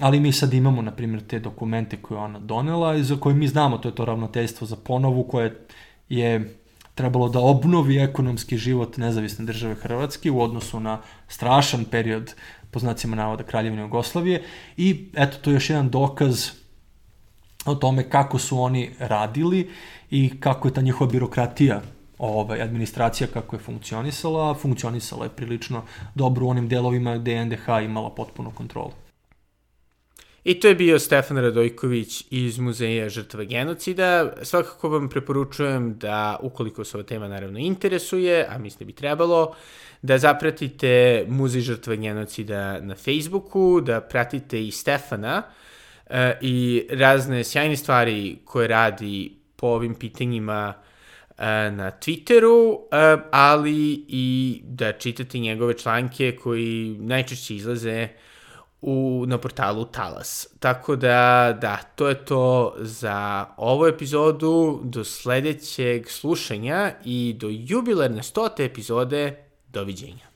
ali mi sad imamo, na primjer, te dokumente koje ona donela i za koje mi znamo, to je to ravnoteljstvo za ponovu koje je trebalo da obnovi ekonomski život nezavisne države Hrvatske u odnosu na strašan period po znacima navoda Kraljevine Jugoslavije i eto to je još jedan dokaz o tome kako su oni radili i kako je ta njihova birokratija ovaj, administracija kako je funkcionisala, funkcionisala je prilično dobro u onim delovima gde je NDH imala potpunu kontrolu. I to je bio Stefan Radojković iz Muzeja žrtva genocida. Svakako vam preporučujem da, ukoliko se ova tema naravno interesuje, a mislim da bi trebalo, da zapratite Muzej žrtva genocida na Facebooku, da pratite i Stefana e, i razne sjajne stvari koje radi po ovim pitanjima e, na Twitteru, e, ali i da čitate njegove članke koji najčešće izlaze u, na portalu Talas. Tako da, da, to je to za ovu epizodu. Do sledećeg slušanja i do jubilarne stote epizode. Doviđenja.